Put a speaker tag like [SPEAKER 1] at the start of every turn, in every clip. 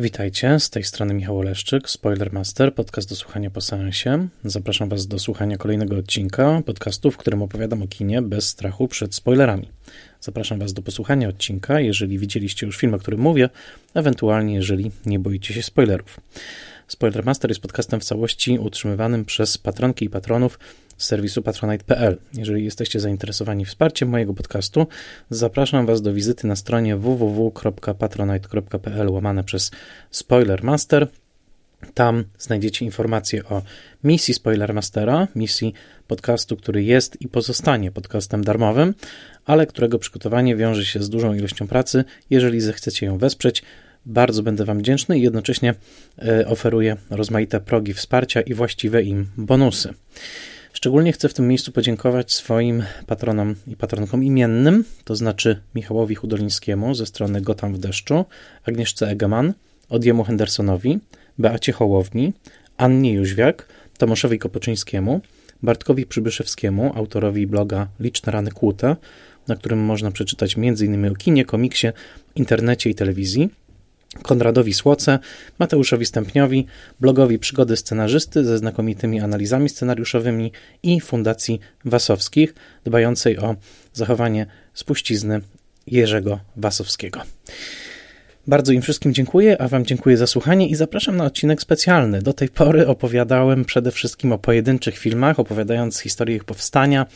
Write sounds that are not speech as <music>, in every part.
[SPEAKER 1] Witajcie, z tej strony Michał Oleszczyk, Spoilermaster, podcast do słuchania po seansie. Zapraszam Was do słuchania kolejnego odcinka podcastu, w którym opowiadam o kinie bez strachu przed spoilerami. Zapraszam Was do posłuchania odcinka, jeżeli widzieliście już film, o którym mówię, ewentualnie jeżeli nie boicie się spoilerów. Spoilermaster jest podcastem w całości utrzymywanym przez patronki i patronów z serwisu patronite.pl. Jeżeli jesteście zainteresowani wsparciem mojego podcastu, zapraszam Was do wizyty na stronie www.patronite.pl łamane przez Spoilermaster. Tam znajdziecie informacje o misji Spoilermastera, misji podcastu, który jest i pozostanie podcastem darmowym, ale którego przygotowanie wiąże się z dużą ilością pracy. Jeżeli zechcecie ją wesprzeć, bardzo będę Wam wdzięczny i jednocześnie e, oferuję rozmaite progi wsparcia i właściwe im bonusy. Szczególnie chcę w tym miejscu podziękować swoim patronom i patronkom imiennym, to znaczy Michałowi Hudolińskiemu ze strony Gotam w deszczu, Agnieszce Egeman, Odiemu Hendersonowi, Beacie Hołowni, Annie Jóźwiak, Tomoszowi Kopoczyńskiemu, Bartkowi Przybyszewskiemu, autorowi bloga Liczne Rany Kłute, na którym można przeczytać m.in. o kinie, komiksie, internecie i telewizji, Konradowi Słoce, Mateuszowi Stępniowi, blogowi Przygody Scenarzysty ze znakomitymi analizami scenariuszowymi i Fundacji Wasowskich, dbającej o zachowanie spuścizny Jerzego Wasowskiego. Bardzo im wszystkim dziękuję, a Wam dziękuję za słuchanie i zapraszam na odcinek specjalny. Do tej pory opowiadałem przede wszystkim o pojedynczych filmach, opowiadając historię ich powstania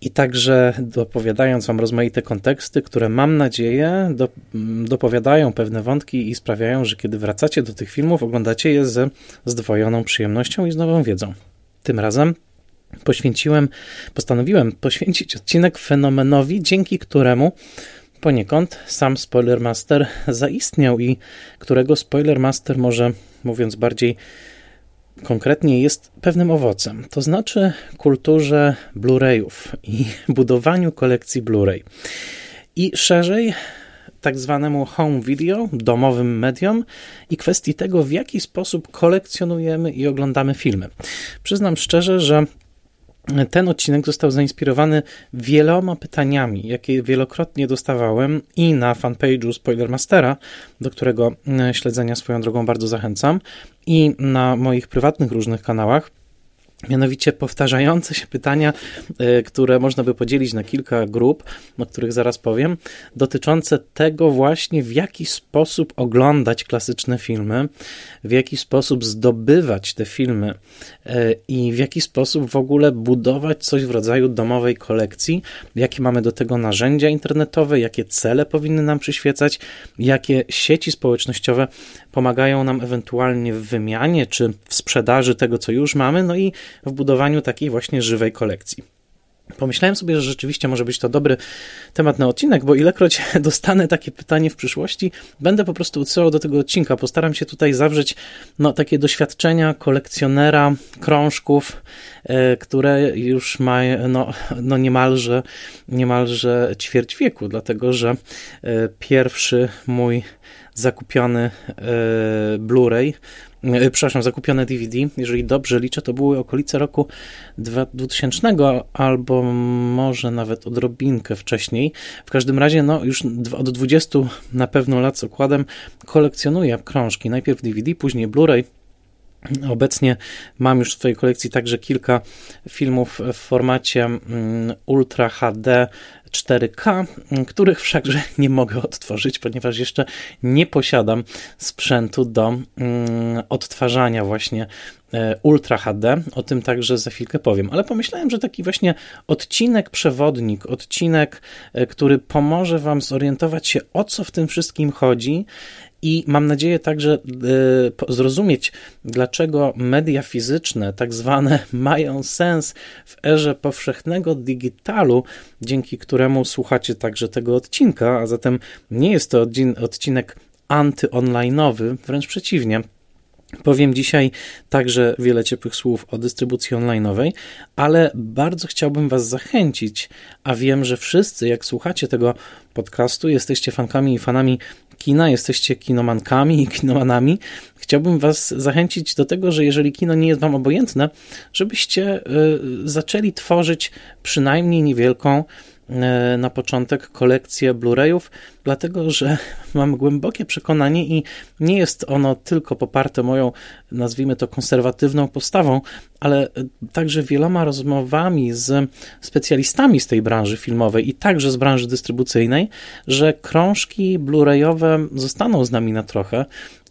[SPEAKER 1] i także dopowiadając Wam rozmaite konteksty, które mam nadzieję do, dopowiadają pewne wątki i sprawiają, że kiedy wracacie do tych filmów, oglądacie je ze zdwojoną przyjemnością i z nową wiedzą. Tym razem poświęciłem, postanowiłem poświęcić odcinek fenomenowi, dzięki któremu poniekąd sam Spoilermaster zaistniał i którego Spoilermaster może, mówiąc bardziej konkretnie jest pewnym owocem, to znaczy kulturze Blu-rayów i <laughs> budowaniu kolekcji Blu-ray. I szerzej tak zwanemu home video, domowym medium i kwestii tego, w jaki sposób kolekcjonujemy i oglądamy filmy. Przyznam szczerze, że ten odcinek został zainspirowany wieloma pytaniami, jakie wielokrotnie dostawałem i na fanpage'u Spoilermastera, do którego e, śledzenia swoją drogą bardzo zachęcam, i na moich prywatnych różnych kanałach. Mianowicie powtarzające się pytania, e, które można by podzielić na kilka grup, o których zaraz powiem, dotyczące tego właśnie, w jaki sposób oglądać klasyczne filmy, w jaki sposób zdobywać te filmy e, i w jaki sposób w ogóle budować coś w rodzaju domowej kolekcji, jakie mamy do tego narzędzia internetowe, jakie cele powinny nam przyświecać, jakie sieci społecznościowe pomagają nam ewentualnie w wymianie czy w sprzedaży tego, co już mamy, no i w budowaniu takiej właśnie żywej kolekcji. Pomyślałem sobie, że rzeczywiście może być to dobry temat na odcinek, bo ilekroć <laughs> dostanę takie pytanie w przyszłości, będę po prostu odsyłał do tego odcinka. Postaram się tutaj zawrzeć no, takie doświadczenia kolekcjonera krążków, e, które już ma no, no niemalże, niemalże ćwierć wieku, dlatego że e, pierwszy mój zakupiony e, Blu-ray, przepraszam, zakupione DVD, jeżeli dobrze liczę, to były okolice roku 2000 albo może nawet odrobinkę wcześniej. W każdym razie, no już od 20 na pewno lat z okładem kolekcjonuję krążki. Najpierw DVD, później Blu-ray. Obecnie mam już w swojej kolekcji także kilka filmów w formacie mm, Ultra HD 4K, których wszakże nie mogę odtworzyć, ponieważ jeszcze nie posiadam sprzętu do mm, odtwarzania właśnie e, Ultra HD. O tym także za chwilkę powiem, ale pomyślałem, że taki właśnie odcinek przewodnik, odcinek, e, który pomoże Wam zorientować się o co w tym wszystkim chodzi i mam nadzieję także y, zrozumieć, dlaczego media fizyczne, tak zwane, <laughs> mają sens w erze powszechnego digitalu, dzięki któremu słuchacie także tego odcinka, a zatem nie jest to odcinek antyonline'owy, wręcz przeciwnie. Powiem dzisiaj także wiele ciepłych słów o dystrybucji online'owej, ale bardzo chciałbym Was zachęcić, a wiem, że wszyscy, jak słuchacie tego podcastu, jesteście fankami i fanami kina, jesteście kinomankami i kinomanami, chciałbym Was zachęcić do tego, że jeżeli kino nie jest Wam obojętne, żebyście y, zaczęli tworzyć przynajmniej niewielką na początek kolekcję Blu-rayów, dlatego że <laughs> mam głębokie przekonanie i nie jest ono tylko poparte moją, nazwijmy to, konserwatywną postawą, ale także wieloma rozmowami z specjalistami z tej branży filmowej i także z branży dystrybucyjnej, że krążki Blu-rayowe zostaną z nami na trochę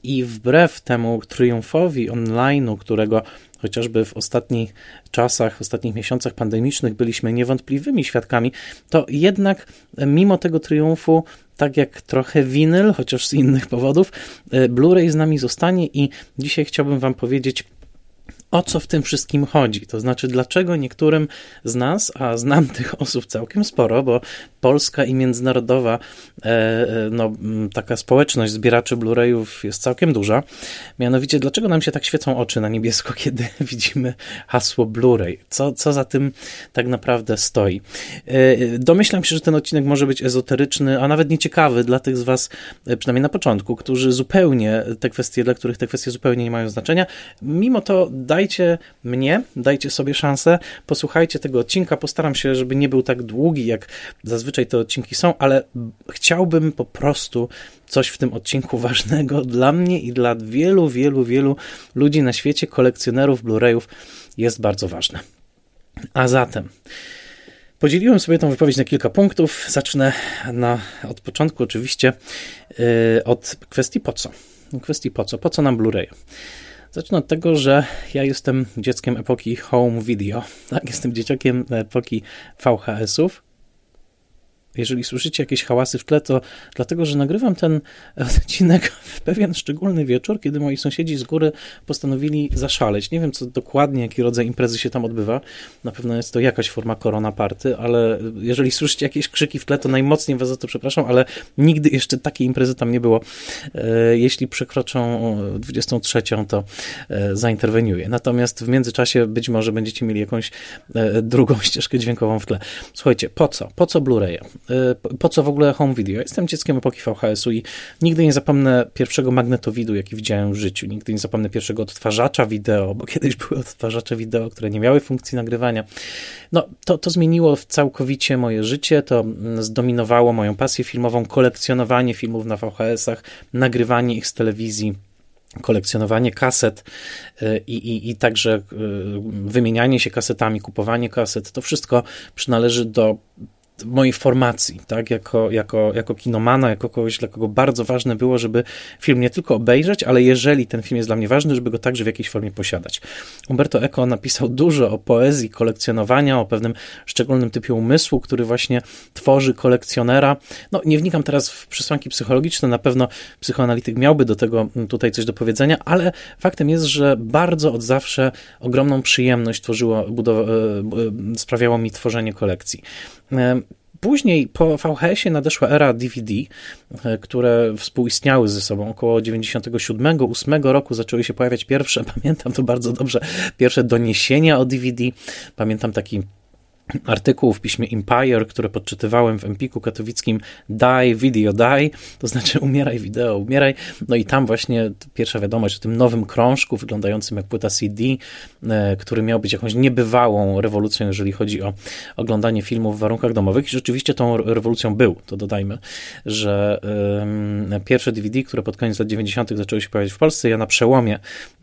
[SPEAKER 1] i wbrew temu triumfowi online'u, którego chociażby w ostatnich czasach, w ostatnich miesiącach pandemicznych byliśmy niewątpliwymi świadkami, to jednak mimo tego triumfu tak jak trochę winyl, chociaż z innych powodów, Blu-ray z nami zostanie i dzisiaj chciałbym Wam powiedzieć o co w tym wszystkim chodzi. To znaczy, dlaczego niektórym z nas, a znam tych <laughs> osób całkiem sporo, bo polska i międzynarodowa e, e, no, taka społeczność zbieraczy Blu-rayów jest całkiem duża. Mianowicie, dlaczego nam się tak świecą oczy na niebiesko, <laughs> kiedy widzimy hasło Blu-ray? Co, co za tym tak naprawdę stoi? E, domyślam się, że ten odcinek może być ezoteryczny, a nawet nieciekawy dla tych z Was, przynajmniej na początku, którzy zupełnie te kwestie, dla których te kwestie zupełnie nie mają znaczenia. Mimo to dajcie mnie, dajcie sobie szansę, posłuchajcie tego odcinka. Postaram się, żeby nie był tak długi, jak zazwyczaj te odcinki są, ale chciałbym po prostu coś w tym odcinku <laughs> ważnego dla mnie i dla wielu, wielu, wielu ludzi na świecie, kolekcjonerów Blu-rayów jest bardzo ważne. A zatem. Podzieliłem sobie tą wypowiedź na kilka punktów. Zacznę na, od początku, oczywiście, yy, od kwestii po co. Kwestii po co. Po co nam Blu-ray? Zacznę od tego, że ja jestem dzieckiem epoki home video. Tak, jestem dzieciakiem epoki VHS-ów. Jeżeli słyszycie jakieś hałasy w tle, to dlatego, że nagrywam ten odcinek w pewien szczególny wieczór, kiedy moi sąsiedzi z góry postanowili zaszaleć. Nie wiem, co dokładnie, jaki rodzaj imprezy się tam odbywa. Na pewno jest to jakaś forma korona party, ale jeżeli słyszycie jakieś krzyki w tle, to najmocniej was za to przepraszam, ale nigdy jeszcze takiej imprezy tam nie było. E, jeśli przekroczą 23, to e, zainterweniuję. Natomiast w międzyczasie być może będziecie mieli jakąś e, drugą <laughs> ścieżkę dźwiękową w tle. Słuchajcie, po co? Po co Blu-ray? Y, po co w ogóle home video? Jestem dzieckiem epoki VHS-u i nigdy nie zapomnę pierwszego magnetowidu, jaki widziałem w życiu. Nigdy nie zapomnę pierwszego odtwarzacza wideo, bo kiedyś <laughs> były odtwarzacze wideo, które nie miały funkcji nagrywania. No, to, to zmieniło całkowicie moje życie, to mm, zdominowało moją pasję filmową, kolekcjonowanie filmów na VHS-ach, nagrywanie ich z telewizji kolekcjonowanie kaset y, i, i, i także y, wymienianie się kasetami, kupowanie kaset, to wszystko przynależy do mojej formacji, tak, jako, jako, jako kinomana, jako kogoś, dla kogo bardzo ważne było, żeby film nie tylko obejrzeć, ale jeżeli ten film jest dla mnie ważny, żeby go także w jakiejś formie posiadać. Umberto Eco napisał dużo o poezji kolekcjonowania, o pewnym szczególnym typie umysłu, który właśnie tworzy kolekcjonera. No, nie wnikam teraz w przesłanki psychologiczne, na pewno psychoanalityk miałby do tego tutaj coś do powiedzenia, ale faktem jest, że bardzo od zawsze ogromną przyjemność tworzyło, budowa, e, e, sprawiało mi tworzenie kolekcji. Później po VHS-ie nadeszła era DVD, e, które współistniały ze sobą. Około 97-8 roku zaczęły się pojawiać pierwsze, <laughs> pamiętam to bardzo dobrze, pierwsze doniesienia o DVD. Pamiętam taki artykuł w piśmie Empire, które podczytywałem w Empiku katowickim Die Video Die, to znaczy umieraj wideo, umieraj. No i tam właśnie pierwsza wiadomość o tym nowym krążku wyglądającym jak płyta CD, e, który miał być jakąś niebywałą rewolucją, jeżeli chodzi o oglądanie filmów w warunkach domowych. I rzeczywiście tą rewolucją był, to dodajmy, że pierwsze DVD, które pod koniec lat 90. zaczęły się pojawiać w Polsce, ja na przełomie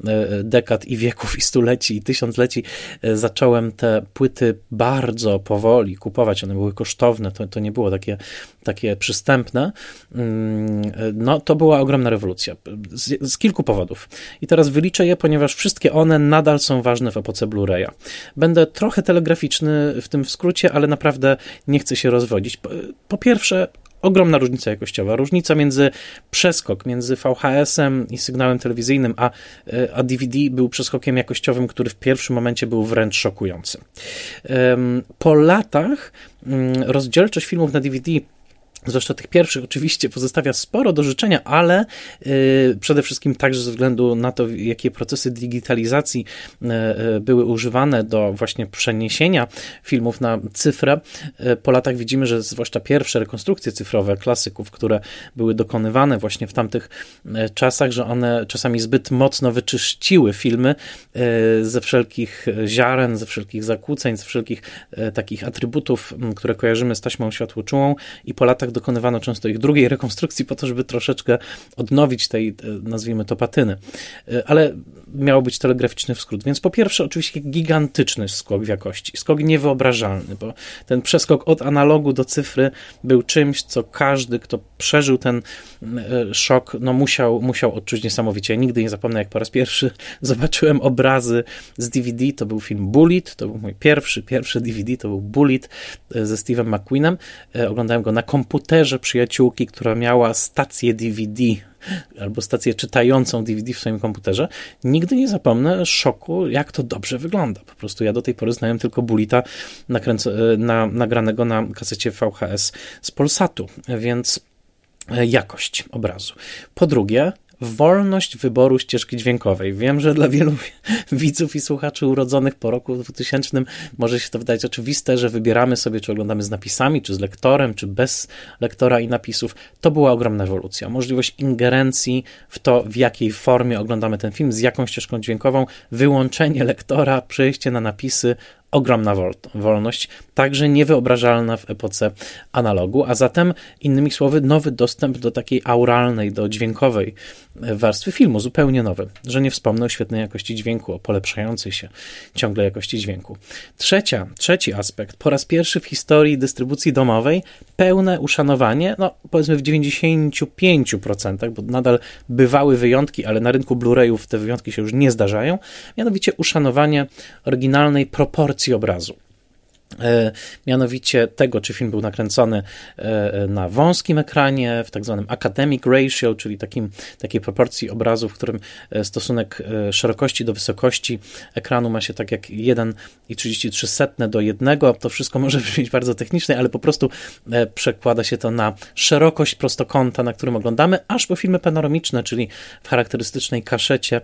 [SPEAKER 1] e, dekad i wieków i stuleci i tysiącleci e, zacząłem te płyty bardzo bardzo powoli kupować, one były kosztowne, to, to nie było takie, takie przystępne, mm, no to była ogromna rewolucja z, z kilku powodów. I teraz wyliczę je, ponieważ wszystkie one nadal są ważne w epoce Blu-raya. Będę trochę telegraficzny w tym w skrócie, ale naprawdę nie chcę się rozwodzić. Po, po pierwsze, ogromna różnica jakościowa. Różnica między przeskok między VHS-em i sygnałem telewizyjnym, a, e, a DVD był przeskokiem jakościowym, który w pierwszym momencie był wręcz szokujący. Po latach mm, rozdzielczość filmów na DVD zwłaszcza tych pierwszych, oczywiście pozostawia sporo do życzenia, ale y, przede wszystkim także ze względu na to, jakie procesy digitalizacji y, y, były używane do właśnie przeniesienia filmów na cyfrę. Po latach widzimy, że zwłaszcza pierwsze rekonstrukcje cyfrowe klasyków, które były dokonywane właśnie w tamtych czasach, że one czasami zbyt mocno wyczyściły filmy ze wszelkich ziaren, ze wszelkich zakłóceń, ze wszelkich takich atrybutów, które kojarzymy z taśmą światłoczułą i po latach dokonywano często ich drugiej rekonstrukcji po to, żeby troszeczkę odnowić tej, e, nazwijmy to, patyny. E, ale miało być telegraficzny skrót. Więc po pierwsze, oczywiście gigantyczny skok w jakości. Skok niewyobrażalny, bo ten przeskok od analogu do cyfry był czymś, co każdy, kto przeżył ten e, szok, no musiał, musiał odczuć niesamowicie. Ja nigdy nie zapomnę, jak po raz pierwszy <laughs> zobaczyłem obrazy z DVD. To był film Bullet, to był mój pierwszy, pierwszy DVD, to był Bullet ze Steve'em McQueenem. Oglądałem go na komputerze przyjaciółki, która miała stację DVD albo stację czytającą DVD w swoim komputerze, nigdy nie zapomnę szoku, jak to dobrze wygląda. Po prostu ja do tej pory znałem tylko Bulita na, nagranego na kasecie VHS z Polsatu, więc e, jakość obrazu. Po drugie, wolność wyboru ścieżki dźwiękowej. Wiem, że dla wielu <laughs> widzów i słuchaczy urodzonych po roku 2000 może się to wydać oczywiste, że wybieramy sobie, czy oglądamy z napisami, czy z lektorem, czy bez lektora i napisów. To była ogromna ewolucja. Możliwość ingerencji w to, w jakiej formie oglądamy ten film, z jaką ścieżką dźwiękową, wyłączenie lektora, przejście na napisy, ogromna wolność, także niewyobrażalna w epoce analogu, a zatem innymi słowy nowy dostęp do takiej auralnej, do dźwiękowej warstwy filmu, zupełnie nowy, że nie wspomnę o świetnej jakości dźwięku, o polepszającej się ciągle jakości dźwięku. Trzecia, trzeci aspekt, po raz pierwszy w historii dystrybucji domowej pełne uszanowanie, no powiedzmy w 95%, bo nadal bywały wyjątki, ale na rynku Blu-rayów te wyjątki się już nie zdarzają, mianowicie uszanowanie oryginalnej proporcji obrazu. E, mianowicie tego, czy film był nakręcony e, na wąskim ekranie, w tak zwanym academic ratio, czyli takim, takiej proporcji obrazu, w którym e, stosunek szerokości do wysokości ekranu ma się tak jak 1,33 do 1. To wszystko może <laughs> brzmieć bardzo technicznie, ale po prostu przekłada się to na szerokość prostokąta, na którym oglądamy, aż po filmy panoramiczne, czyli w charakterystycznej kaszecie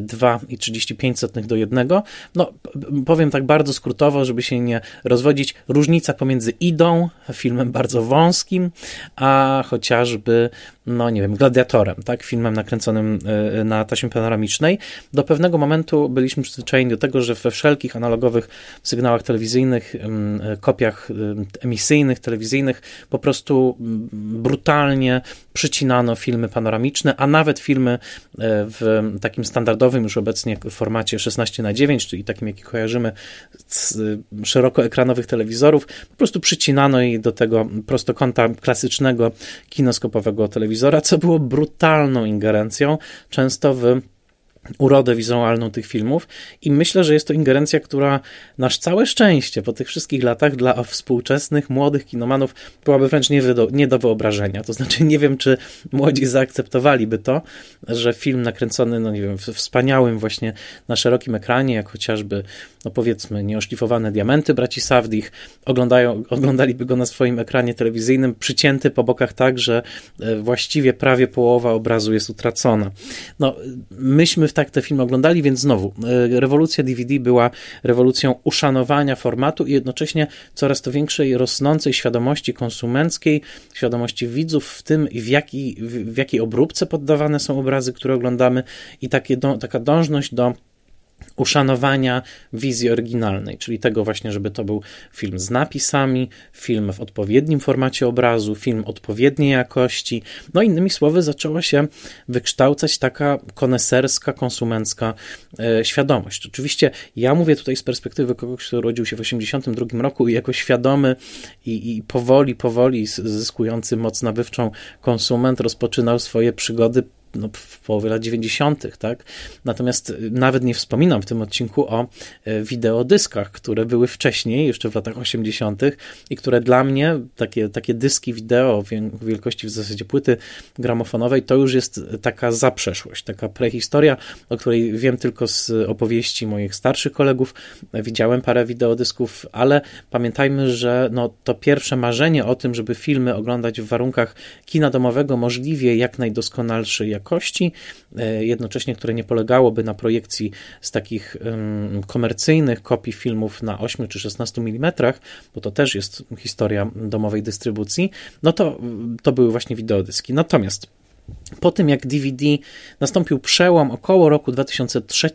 [SPEAKER 1] 2,35 do 1. No, powiem tak bardzo skrótowo, żeby się nie rozwodzić. Różnica pomiędzy Idą, filmem bardzo wąskim, a chociażby, no nie wiem, Gladiatorem, tak, filmem nakręconym e, na taśmie panoramicznej. Do pewnego momentu byliśmy przyzwyczajeni do tego, że we wszelkich analogowych sygnałach telewizyjnych, e, kopiach emisyjnych, telewizyjnych, po prostu brutalnie przycinano filmy panoramiczne, a nawet filmy e, w takim standardowym już obecnie formacie 16 na 9, czyli takim, jaki kojarzymy z szerokoekranowych telewizorów, po prostu przycinano jej do tego prostokąta klasycznego kinoskopowego telewizora, co było brutalną ingerencją, często w urodę wizualną tych filmów i myślę, że jest to ingerencja, która nasz całe szczęście po tych wszystkich latach dla współczesnych, młodych kinomanów byłaby wręcz nie nie do wyobrażenia. To znaczy nie wiem, czy młodzi zaakceptowaliby to, że film nakręcony, no nie wiem, w wspaniałym właśnie na szerokim ekranie, jak chociażby, no powiedzmy, nieoszlifowane diamenty braci Savdich, oglądają, oglądaliby go na swoim ekranie telewizyjnym, przycięty po bokach tak, że e, właściwie prawie połowa obrazu jest utracona. No, myśmy w tak te filmy oglądali, więc znowu, e, rewolucja DVD była rewolucją uszanowania formatu i jednocześnie coraz to większej, rosnącej świadomości konsumenckiej, świadomości widzów w tym, w, jaki, w jakiej obróbce poddawane są obrazy, które oglądamy i takie, do, taka dążność do uszanowania wizji oryginalnej, czyli tego właśnie, żeby to był film z napisami, film w odpowiednim formacie obrazu, film odpowiedniej jakości. No innymi słowy, zaczęła się wykształcać taka koneserska, konsumencka e, świadomość. Oczywiście ja mówię tutaj z perspektywy kogoś, kto urodził się w 1982 roku i jako świadomy i, i powoli, powoli zyskujący moc nabywczą konsument rozpoczynał swoje przygody no, w połowie lat 90., tak? Natomiast nawet nie wspominam w tym odcinku o wideodyskach, które były wcześniej, jeszcze w latach 80., i które dla mnie, takie, takie dyski wideo wielkości w zasadzie płyty gramofonowej, to już jest taka zaprzeszłość, taka prehistoria, o której wiem tylko z opowieści moich starszych kolegów. Widziałem parę wideodysków, ale pamiętajmy, że no, to pierwsze marzenie o tym, żeby filmy oglądać w warunkach kina domowego możliwie jak najdoskonalszej jakości, e, jednocześnie które nie polegałoby na projekcji z takich komercyjnych kopii filmów na 8 czy 16 mm, bo to też jest historia domowej dystrybucji, no to, to były właśnie wideodyski. Natomiast po tym jak DVD nastąpił przełom około roku 2003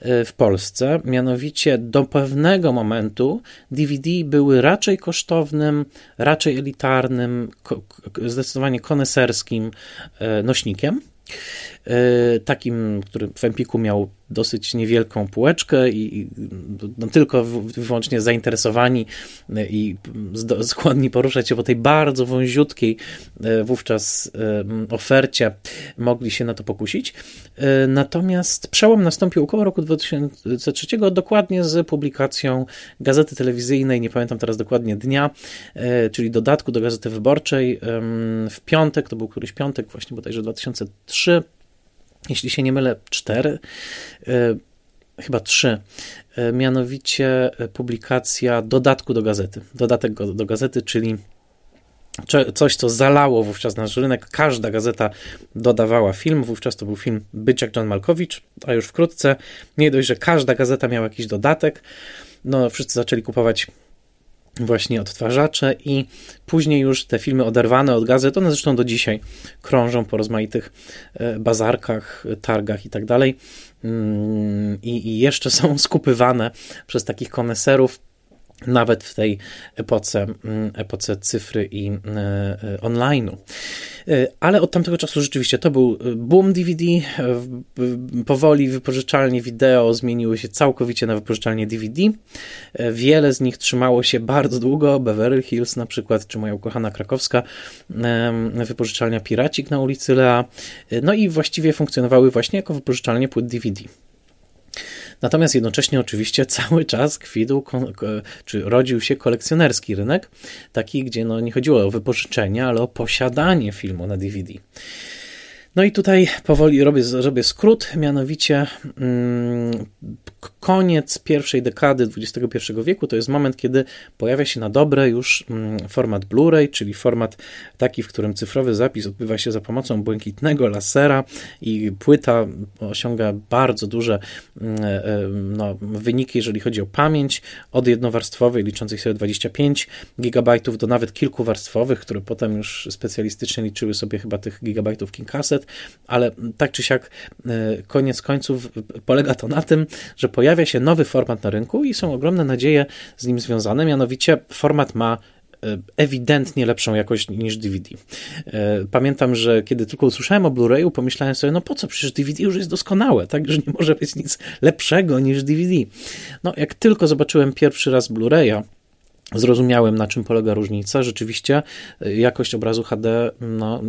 [SPEAKER 1] e, w Polsce, mianowicie do pewnego momentu DVD były raczej kosztownym, raczej elitarnym, zdecydowanie koneserskim e, nośnikiem. E, takim, który w Empiku miał dosyć niewielką półeczkę i no, tylko wyłącznie zainteresowani e, i skłonni poruszać się po tej bardzo wąziutkiej e, wówczas ofercie mogli się na to pokusić. Natomiast przełom nastąpił około roku 2003, dokładnie z publikacją gazety telewizyjnej, nie pamiętam teraz dokładnie dnia, czyli dodatku do Gazety Wyborczej w piątek, to był któryś piątek, właśnie bodajże 2003, jeśli się nie mylę, cztery, e, chyba trzy, e, mianowicie publikacja dodatku do gazety. Dodatek do gazety, czyli coś, co zalało wówczas nasz rynek. Każda gazeta dodawała film. Wówczas to był film Być jak John Malkowicz, a już wkrótce nie dość, że każda gazeta miała jakiś dodatek. No, wszyscy zaczęli kupować właśnie odtwarzacze i później już te filmy oderwane od gazet, one zresztą do dzisiaj krążą po rozmaitych e, bazarkach, targach i tak dalej. Mm, i jeszcze są <laughs> skupywane przez takich koneserów nawet w tej epoce, mm, epoce cyfry i e, e, online'u. E, ale od tamtego czasu rzeczywiście to był boom DVD. Powoli wypożyczalnie wideo zmieniły się całkowicie na wypożyczalnie DVD. Wiele z nich trzymało się bardzo długo. Beverly Hills na przykład, czy moja ukochana krakowska wypożyczalnia Piracik na ulicy Lea. No i właściwie funkcjonowały właśnie jako wypożyczalnie płyt DVD. Natomiast jednocześnie oczywiście <laughs> cały czas kwitł, czy rodził się kolekcjonerski rynek, taki, gdzie no nie chodziło o wypożyczenie, ale o posiadanie filmu na DVD. No i tutaj powoli robię, robię skrót, mianowicie mm, koniec pierwszej dekady XXI wieku to jest moment, kiedy pojawia się na dobre już mm, format Blu-ray, czyli format taki, w którym cyfrowy zapis odbywa się za pomocą błękitnego lasera i płyta osiąga bardzo duże mm, e, e, no, wyniki, jeżeli chodzi o pamięć, od jednowarstwowej liczącej sobie 25 GB do nawet kilkuwarstwowych, które potem już specjalistycznie liczyły sobie chyba tych gigabajtów king ale tak czy siak e, koniec końców polega to na tym, że pojawia się nowy format na rynku i są ogromne nadzieje z nim związane, mianowicie format ma e, ewidentnie lepszą jakość niż DVD. E, pamiętam, że kiedy tylko usłyszałem o Blu-rayu, pomyślałem sobie, no po co, przecież DVD już jest doskonałe, tak, że nie może być nic lepszego niż DVD. No, jak tylko zobaczyłem pierwszy raz Blu-raya, Zrozumiałem, na czym polega różnica. Rzeczywiście y, jakość obrazu HD no,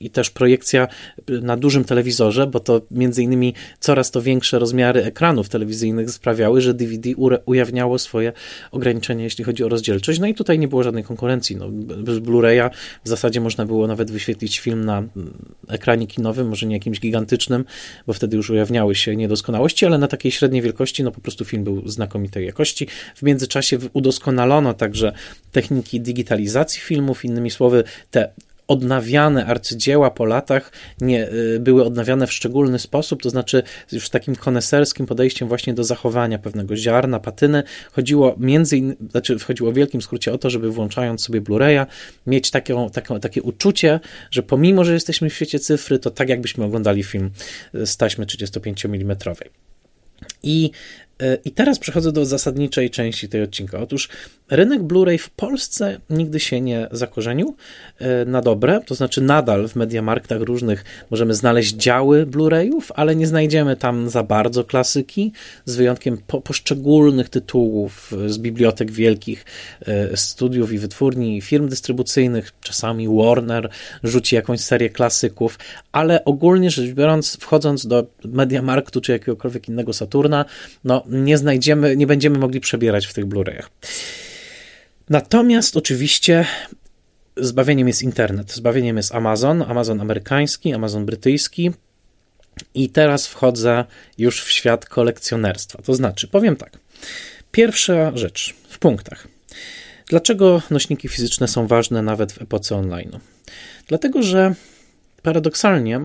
[SPEAKER 1] i też projekcja na dużym telewizorze, bo to między innymi coraz to większe rozmiary ekranów telewizyjnych sprawiały, że DVD ujawniało swoje ograniczenia, jeśli chodzi o rozdzielczość. No i tutaj nie było żadnej konkurencji. No, bez Blu-raya w zasadzie można było nawet wyświetlić film na mm, ekranie kinowym, może nie jakimś gigantycznym, bo wtedy już ujawniały się niedoskonałości, ale na takiej średniej wielkości, no po prostu film był znakomitej jakości. W międzyczasie udoskonalono także techniki digitalizacji filmów, innymi słowy, te odnawiane arcydzieła po latach nie y, były odnawiane w szczególny sposób, to znaczy już takim koneserskim podejściem właśnie do zachowania pewnego ziarna, patyny. Chodziło między innymi, znaczy chodziło w wielkim skrócie o to, żeby włączając sobie Blu-raya mieć taką, taką, takie uczucie, że pomimo, że jesteśmy w świecie cyfry, to tak jakbyśmy oglądali film z taśmy 35 mm. I I teraz przechodzę do zasadniczej części tej odcinka. Otóż rynek Blu-ray w Polsce nigdy się nie zakorzenił e, na dobre, to znaczy nadal w mediamarktach różnych możemy znaleźć działy Blu-rayów, ale nie znajdziemy tam za bardzo klasyki, z wyjątkiem po poszczególnych tytułów z bibliotek wielkich studiów i wytwórni, firm dystrybucyjnych, czasami Warner rzuci jakąś serię klasyków, ale ogólnie rzecz biorąc, wchodząc do Mediamarktu czy jakiegokolwiek innego Saturna, no nie znajdziemy, nie będziemy mogli przebierać w tych Blu-rayach. Natomiast oczywiście zbawieniem jest internet, zbawieniem jest Amazon, Amazon amerykański, Amazon brytyjski. I teraz wchodzę już w świat kolekcjonerstwa. To znaczy, powiem tak. Pierwsza rzecz w punktach. Dlaczego nośniki fizyczne są ważne nawet w epoce online? Dlatego, że paradoksalnie,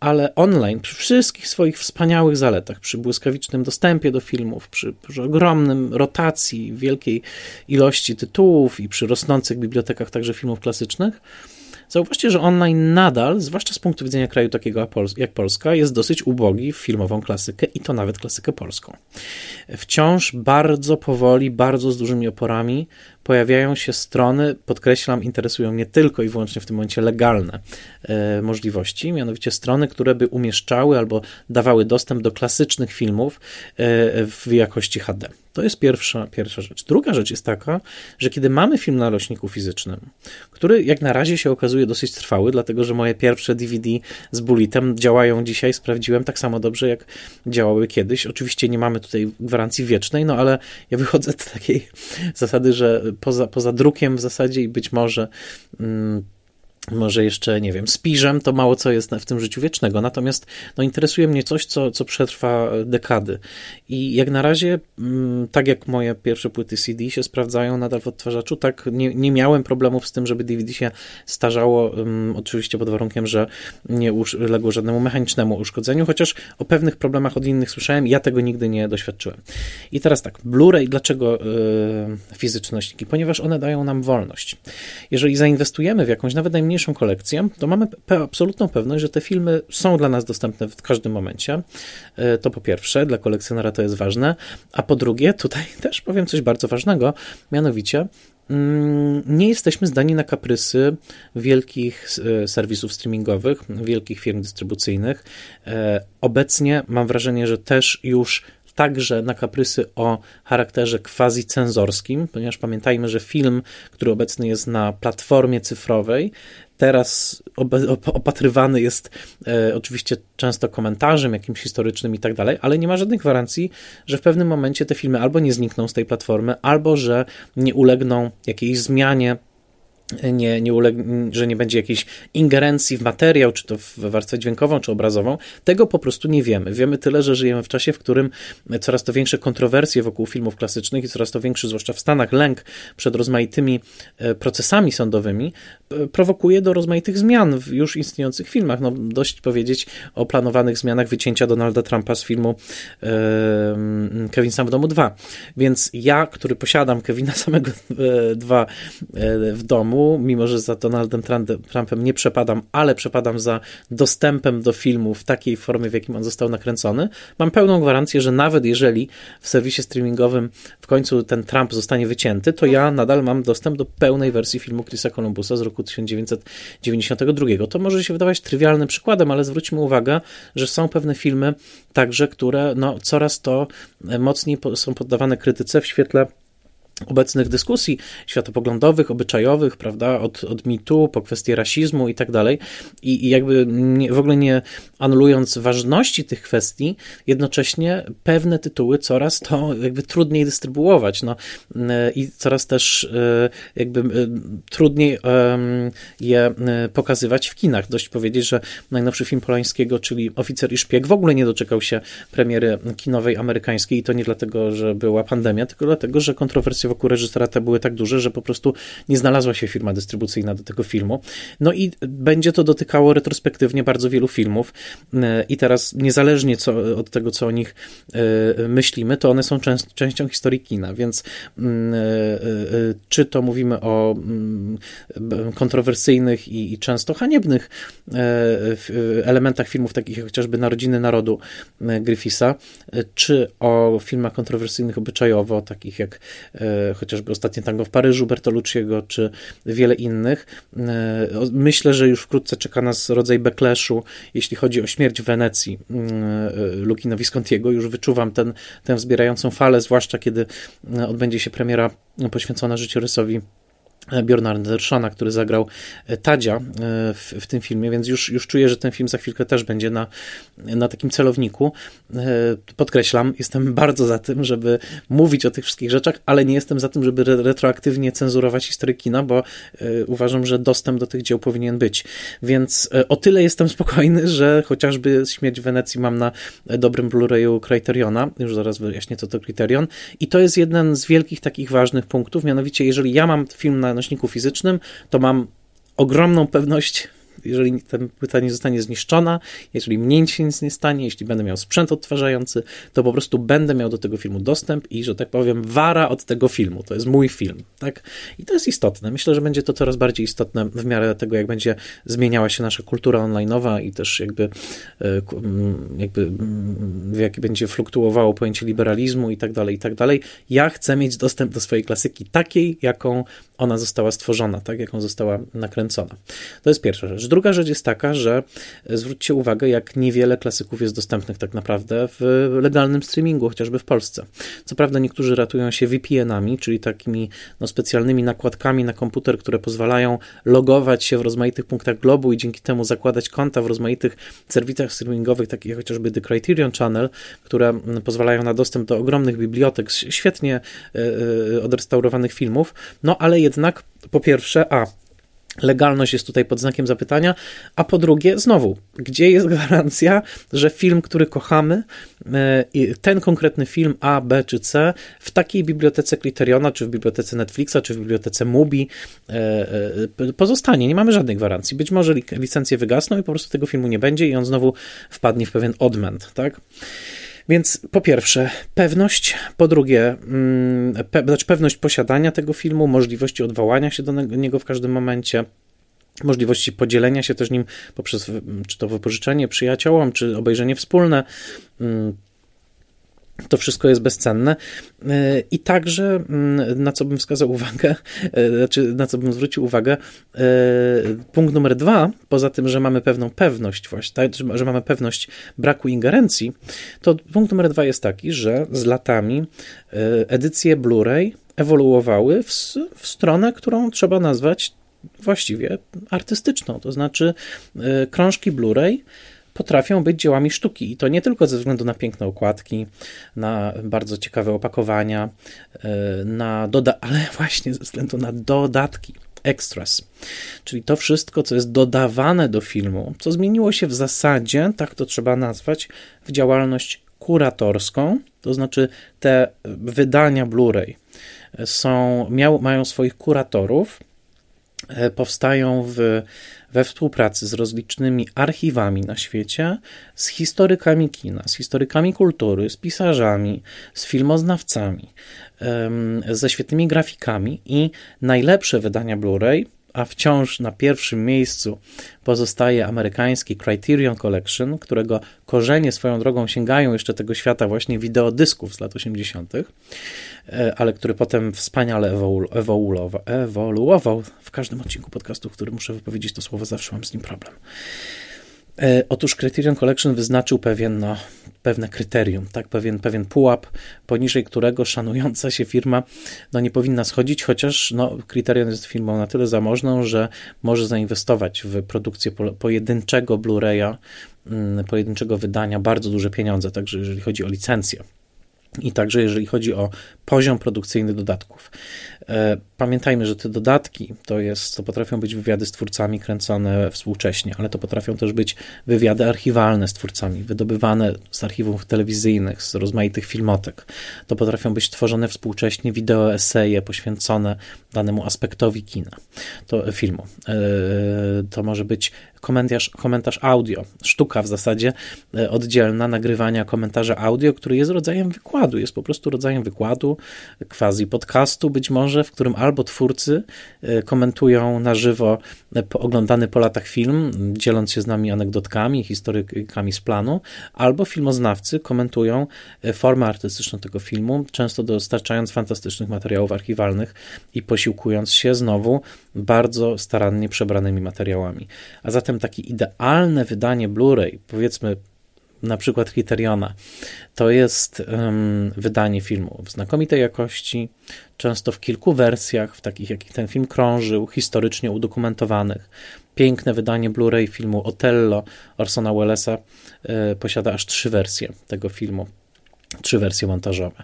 [SPEAKER 1] ale online, przy wszystkich swoich wspaniałych zaletach, przy błyskawicznym dostępie do filmów, przy, przy ogromnym rotacji, wielkiej ilości tytułów i przy rosnących bibliotekach także filmów klasycznych, Zauważcie, że online nadal, zwłaszcza z punktu widzenia kraju takiego jak Polska, jest dosyć ubogi w filmową klasykę i to nawet klasykę polską. Wciąż bardzo powoli, bardzo z dużymi oporami pojawiają się strony, podkreślam, interesują mnie tylko i wyłącznie w tym momencie legalne e, możliwości, mianowicie strony, które by umieszczały albo dawały dostęp do klasycznych filmów e, w jakości HD. To jest pierwsza, pierwsza rzecz. Druga rzecz jest taka, że kiedy mamy film na nośniku fizycznym, który jak na razie się okazuje dosyć trwały, dlatego że moje pierwsze DVD z bulitem działają dzisiaj, sprawdziłem tak samo dobrze, jak działały kiedyś. Oczywiście nie mamy tutaj gwarancji wiecznej, no ale ja wychodzę z takiej <laughs> zasady, że poza, poza drukiem w zasadzie i być może. Może jeszcze, nie wiem, z piżem, to mało co jest w tym życiu wiecznego. Natomiast no, interesuje mnie coś, co, co przetrwa dekady. I jak na razie, mm, tak jak moje pierwsze płyty CD się sprawdzają nadal w odtwarzaczu, tak nie, nie miałem problemów z tym, żeby DVD się starzało, um, oczywiście pod warunkiem, że nie uległo żadnemu mechanicznemu uszkodzeniu, chociaż o pewnych problemach od innych słyszałem, ja tego nigdy nie doświadczyłem. I teraz tak, Blu-ray, dlaczego yy, fizyczności? Ponieważ one dają nam wolność. Jeżeli zainwestujemy w jakąś nawet najmniejszą najmniejszą kolekcję, to mamy absolutną pewność, że te filmy są dla nas dostępne w każdym momencie. E, to po pierwsze, dla kolekcjonera to jest ważne, a po drugie, tutaj <laughs> też powiem coś bardzo ważnego, mianowicie mm, nie jesteśmy zdani na kaprysy wielkich e, serwisów streamingowych, wielkich firm dystrybucyjnych. E, obecnie mam wrażenie, że też już także na kaprysy o charakterze quasi-cenzorskim, ponieważ pamiętajmy, że film, który obecny jest na platformie cyfrowej, teraz opatrywany jest e, oczywiście często komentarzem jakimś historycznym i tak dalej, ale nie ma żadnych gwarancji, że w pewnym momencie te filmy albo nie znikną z tej platformy, albo że nie ulegną jakiejś zmianie nie, nie uleg, że nie będzie jakiejś ingerencji w materiał, czy to w warstwę dźwiękową, czy obrazową. Tego po prostu nie wiemy. Wiemy tyle, że żyjemy w czasie, w którym coraz to większe kontrowersje wokół filmów klasycznych i coraz to większy, zwłaszcza w Stanach, lęk przed rozmaitymi e, procesami sądowymi prowokuje do rozmaitych zmian w już istniejących filmach. No, dość powiedzieć o planowanych zmianach wycięcia Donalda Trumpa z filmu e, Kevin Sam w domu 2. Więc ja, który posiadam Kevina <laughs> samego 2 e, w domu, mimo że za Donaldem Trumpem nie przepadam, ale przepadam za dostępem do filmu w takiej formie, w jakim on został nakręcony, mam pełną gwarancję, że nawet jeżeli w serwisie streamingowym w końcu ten Trump zostanie wycięty, to ja nadal mam dostęp do pełnej wersji filmu Chrisa Columbusa z roku 1992. To może się wydawać trywialnym przykładem, ale zwróćmy uwagę, że są pewne filmy także, które no, coraz to mocniej są poddawane krytyce w świetle obecnych dyskusji światopoglądowych, obyczajowych, prawda, od, od mitu po kwestie rasizmu i tak dalej. I, jakby nie, w ogóle nie anulując ważności tych kwestii, jednocześnie pewne tytuły coraz to jakby trudniej dystrybuować, no i coraz też e, jakby e, trudniej je e, pokazywać w kinach. Dość powiedzieć, że najnowszy film Polańskiego, czyli Oficer i Szpieg w ogóle nie doczekał się premiery kinowej amerykańskiej i to nie dlatego, że była pandemia, tylko dlatego, że kontrowersja emocje wokół reżysera te były tak duże, że po prostu nie znalazła się firma dystrybucyjna do tego filmu. No i będzie to dotykało retrospektywnie bardzo wielu filmów i teraz niezależnie co, od tego, co o nich myślimy, to one są częst, częścią historii kina, więc czy to mówimy o mm, kontrowersyjnych i, i często haniebnych elementach filmów, takich jak chociażby Narodziny Narodu Griffisa, czy o filmach kontrowersyjnych obyczajowo, takich jak e, chociażby Ostatnie Tango w Paryżu Bertolucciego, czy wiele innych. E, myślę, że już wkrótce czeka nas rodzaj backlashu, jeśli chodzi o śmierć w Wenecji e, Lukina Viscontiego. Już wyczuwam ten, tę wzbierającą falę, zwłaszcza kiedy odbędzie się premiera poświęcona życiorysowi Bjorna Andersona, który zagrał e, Tadzia e, w, w, tym filmie, więc już, już czuję, że ten film za chwilkę też będzie na, na takim celowniku. E, podkreślam, jestem <laughs> bardzo za tym, żeby mówić o tych wszystkich rzeczach, ale nie jestem za tym, żeby retroaktywnie cenzurować historię kina, bo uważam, że dostęp do tych dzieł powinien być. Więc o tyle jestem <laughs> spokojny, że chociażby Śmierć w Wenecji mam na dobrym Blu-rayu Criteriona, już zaraz wyjaśnię, co to Criterion, i to jest jeden z wielkich takich ważnych punktów, mianowicie jeżeli ja mam film na nośniku fizycznym, to mam ogromną pewność jeżeli ta płyta nie zostanie zniszczona, jeżeli mnie się nic nie stanie, jeśli będę miał sprzęt odtwarzający, to po prostu będę miał do tego filmu dostęp i, że tak powiem, wara od tego filmu. To jest mój film, tak? I to jest istotne. Myślę, że będzie to coraz bardziej istotne w miarę tego, jak będzie zmieniała się nasza kultura online'owa i też jakby, e, jakby w jaki będzie fluktuowało pojęcie liberalizmu i tak dalej, i tak dalej. Ja chcę mieć dostęp do swojej klasyki takiej, jaką ona została stworzona, tak, jaką została nakręcona. To jest pierwsza rzecz. Druga rzecz jest taka, że zwróćcie uwagę, jak niewiele klasyków jest dostępnych tak naprawdę w legalnym streamingu, chociażby w Polsce. Co prawda niektórzy ratują się VPN-ami, czyli takimi no, specjalnymi nakładkami na komputer, które pozwalają logować się w rozmaitych punktach globu i dzięki temu zakładać konta w rozmaitych serwisach streamingowych, takich jak chociażby The Criterion Channel, które pozwalają na dostęp do ogromnych bibliotek świetnie yy, odrestaurowanych filmów, no ale jednak po pierwsze, a Legalność jest tutaj pod znakiem zapytania, a po drugie, znowu, gdzie jest gwarancja, że film, który kochamy, e, ten konkretny film A, B czy C, w takiej bibliotece Criteriona, czy w bibliotece Netflixa, czy w bibliotece Mubi e, e, pozostanie? Nie mamy żadnej gwarancji. Być może licencje wygasną i po prostu tego filmu nie będzie i on znowu wpadnie w pewien odmęt, tak? Więc po pierwsze, pewność, po drugie, mm, pe, znaczy pewność posiadania tego filmu, możliwości odwołania się do niego w każdym momencie możliwości podzielenia się też nim poprzez czy to wypożyczenie przyjaciołom, czy obejrzenie wspólne. To wszystko jest bezcenne. E, I także, mm, na co bym wskazał uwagę, e, znaczy na co bym zwrócił uwagę, e, punkt numer dwa, poza tym, że mamy pewną pewność, właśnie, tak, że mamy pewność braku ingerencji, to punkt numer dwa jest taki, że z latami edycje Blu-ray ewoluowały w, w stronę, którą trzeba nazwać właściwie artystyczną. To znaczy, krążki Blu-ray potrafią być dziełami sztuki. I to nie tylko ze względu na piękne okładki, na bardzo ciekawe opakowania, e, na doda <laughs> ale właśnie ze względu na dodatki. Extras, czyli to wszystko, co jest dodawane do filmu, co zmieniło się w zasadzie, tak to trzeba nazwać, w działalność kuratorską, to znaczy te wydania Blu-ray są, miał, mają swoich kuratorów, e, powstają w we współpracy z rozlicznymi archiwami na świecie, z historykami kina, z historykami kultury, z pisarzami, z filmoznawcami, ze świetnymi grafikami i najlepsze wydania Blu-ray a wciąż na pierwszym miejscu pozostaje amerykański Criterion Collection, którego korzenie swoją drogą sięgają jeszcze tego świata właśnie wideodysków z lat 80., e, ale który potem wspaniale ewoluował, ewoluował w każdym odcinku podcastu, w którym muszę wypowiedzieć to słowo, zawsze mam z nim problem. E, otóż Criterion Collection wyznaczył pewien, no, pewne kryterium, tak, pewien, pewien pułap, poniżej którego szanująca się firma no, nie powinna schodzić, chociaż no, Criterion jest firmą na tyle zamożną, że może zainwestować w produkcję pojedynczego Blu-raya, mm, pojedynczego wydania bardzo duże pieniądze, także jeżeli chodzi o licencję. I także jeżeli chodzi o poziom produkcyjny dodatków. E, pamiętajmy, że te dodatki to, jest, to potrafią być wywiady z twórcami kręcone współcześnie, ale to potrafią też być wywiady archiwalne z twórcami, wydobywane z archiwów telewizyjnych, z rozmaitych filmotek. To potrafią być tworzone współcześnie wideo eseje poświęcone danemu aspektowi kina, to filmu. E, to może być komentarz, komentarz audio, sztuka w zasadzie e, oddzielna nagrywania komentarza audio, który jest rodzajem wykładu, jest po prostu rodzajem wykładu, quasi podcastu być może, w którym albo twórcy e, komentują na żywo oglądany po latach film, dzieląc się z nami anegdotkami, historykami z planu, albo filmoznawcy komentują formę artystyczną tego filmu, często dostarczając fantastycznych materiałów archiwalnych i posiłkując się znowu bardzo starannie przebranymi materiałami. A zatem takie idealne wydanie Blu-ray, powiedzmy na przykład Criteriona, to jest um, wydanie filmu w znakomitej jakości, często w kilku wersjach, w takich jakich ten film krążył, historycznie udokumentowanych. Piękne wydanie Blu-ray filmu Otello Orsona Wellesa y, posiada aż trzy wersje tego filmu trzy wersje montażowe.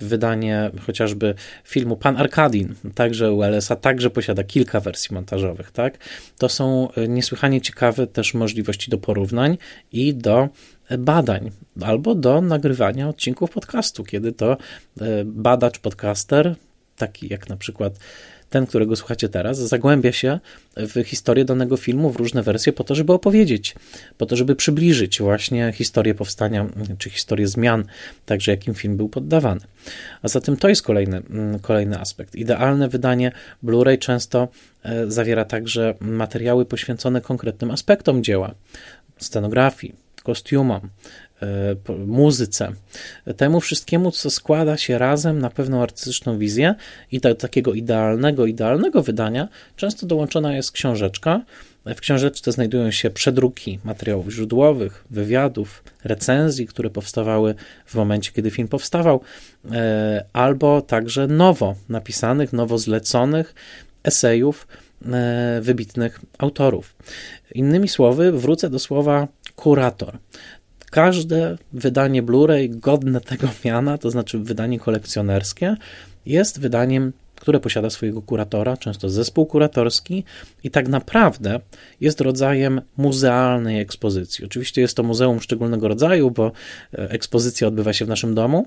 [SPEAKER 1] Wydanie chociażby filmu Pan Arkadin, także ULS-a, także posiada kilka wersji montażowych. Tak? To są niesłychanie ciekawe też możliwości do porównań i do badań, albo do nagrywania odcinków podcastu, kiedy to e, badacz, podcaster, taki jak na przykład ten, którego słuchacie teraz, zagłębia się w historię danego filmu, w różne wersje, po to, żeby opowiedzieć, po to, żeby przybliżyć właśnie historię powstania, czy historię zmian, także jakim film był poddawany. A zatem to jest kolejny, mm, kolejny aspekt. Idealne wydanie Blu-ray często e, zawiera także materiały poświęcone konkretnym aspektom dzieła, scenografii, kostiumom, muzyce, temu wszystkiemu, co składa się razem na pewną artystyczną wizję i do takiego idealnego, idealnego wydania często dołączona jest książeczka. W książeczce znajdują się przedruki materiałów źródłowych, wywiadów, recenzji, które powstawały w momencie, kiedy film powstawał, e, albo także nowo napisanych, nowo zleconych esejów e, wybitnych autorów. Innymi słowy, wrócę do słowa kurator. Każde wydanie Blu-ray godne tego miana, to znaczy wydanie kolekcjonerskie, jest wydaniem, które posiada swojego kuratora, często zespół kuratorski, i tak naprawdę jest rodzajem muzealnej ekspozycji. Oczywiście jest to muzeum szczególnego rodzaju, bo e, ekspozycja odbywa się w naszym domu,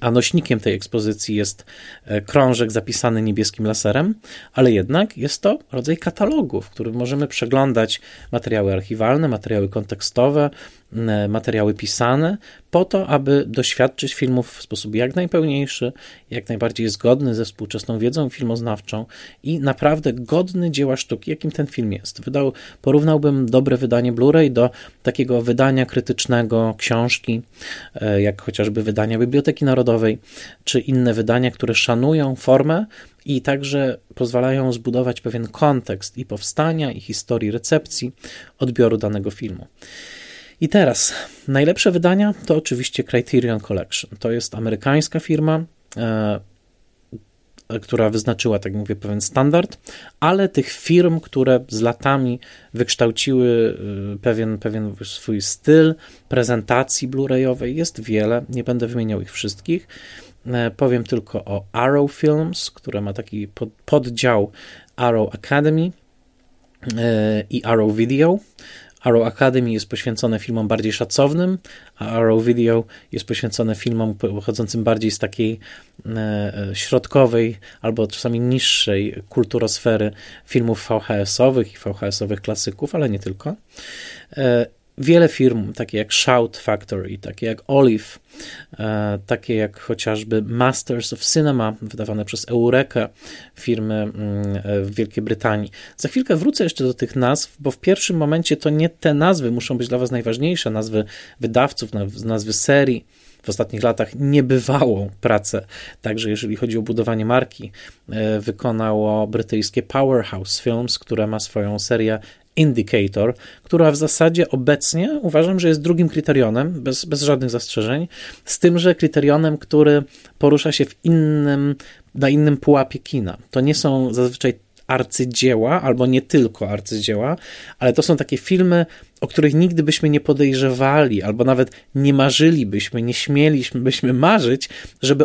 [SPEAKER 1] a nośnikiem tej ekspozycji jest e, krążek zapisany niebieskim laserem, ale jednak jest to rodzaj katalogu, w którym możemy przeglądać materiały archiwalne, materiały kontekstowe, E, materiały pisane, po to, aby doświadczyć filmów w sposób jak najpełniejszy, jak najbardziej zgodny ze współczesną wiedzą filmoznawczą i naprawdę godny dzieła sztuki, jakim ten film jest. Wydał, porównałbym dobre wydanie Blu-ray do takiego wydania krytycznego książki, e, jak chociażby wydania Biblioteki Narodowej, czy inne wydania, które szanują formę, i także pozwalają zbudować pewien kontekst i powstania, i historii recepcji, odbioru danego filmu. I teraz najlepsze wydania to oczywiście Criterion Collection. To jest amerykańska firma, e, która wyznaczyła, tak mówię, pewien standard, ale tych firm, które z latami wykształciły e, pewien, pewien swój styl prezentacji Blu-rayowej jest wiele. Nie będę wymieniał ich wszystkich. E, powiem tylko o Arrow Films, które ma taki pod, poddział Arrow Academy e, i Arrow Video. Arrow Academy jest poświęcone filmom bardziej szacownym, a Arrow Video jest poświęcone filmom pochodzącym bardziej z takiej e, e środkowej albo czasami niższej kulturosfery filmów VHS-owych i VHS-owych klasyków, ale nie tylko. Wiele firm, takie jak Shout Factory, takie jak Olive, e, takie jak chociażby Masters of Cinema, wydawane przez Eureka, firmy mm, w Wielkiej Brytanii. Za chwilkę wrócę jeszcze do tych nazw, bo w pierwszym momencie to nie te nazwy muszą być dla Was najważniejsze, nazwy wydawców, nazwy serii. W ostatnich latach niebywałą pracę, także jeżeli chodzi o budowanie marki, e, wykonało brytyjskie Powerhouse Films, które ma swoją serię Indicator, która w zasadzie obecnie uważam, że jest drugim kryterionem, bez, bez żadnych zastrzeżeń, z tym, że kryterionem, który porusza się w innym, na innym pułapie kina. To nie są zazwyczaj arcydzieła, albo nie tylko arcydzieła, ale to są takie filmy, o których nigdy byśmy nie podejrzewali, albo nawet nie marzylibyśmy, nie śmielibyśmy marzyć, żeby,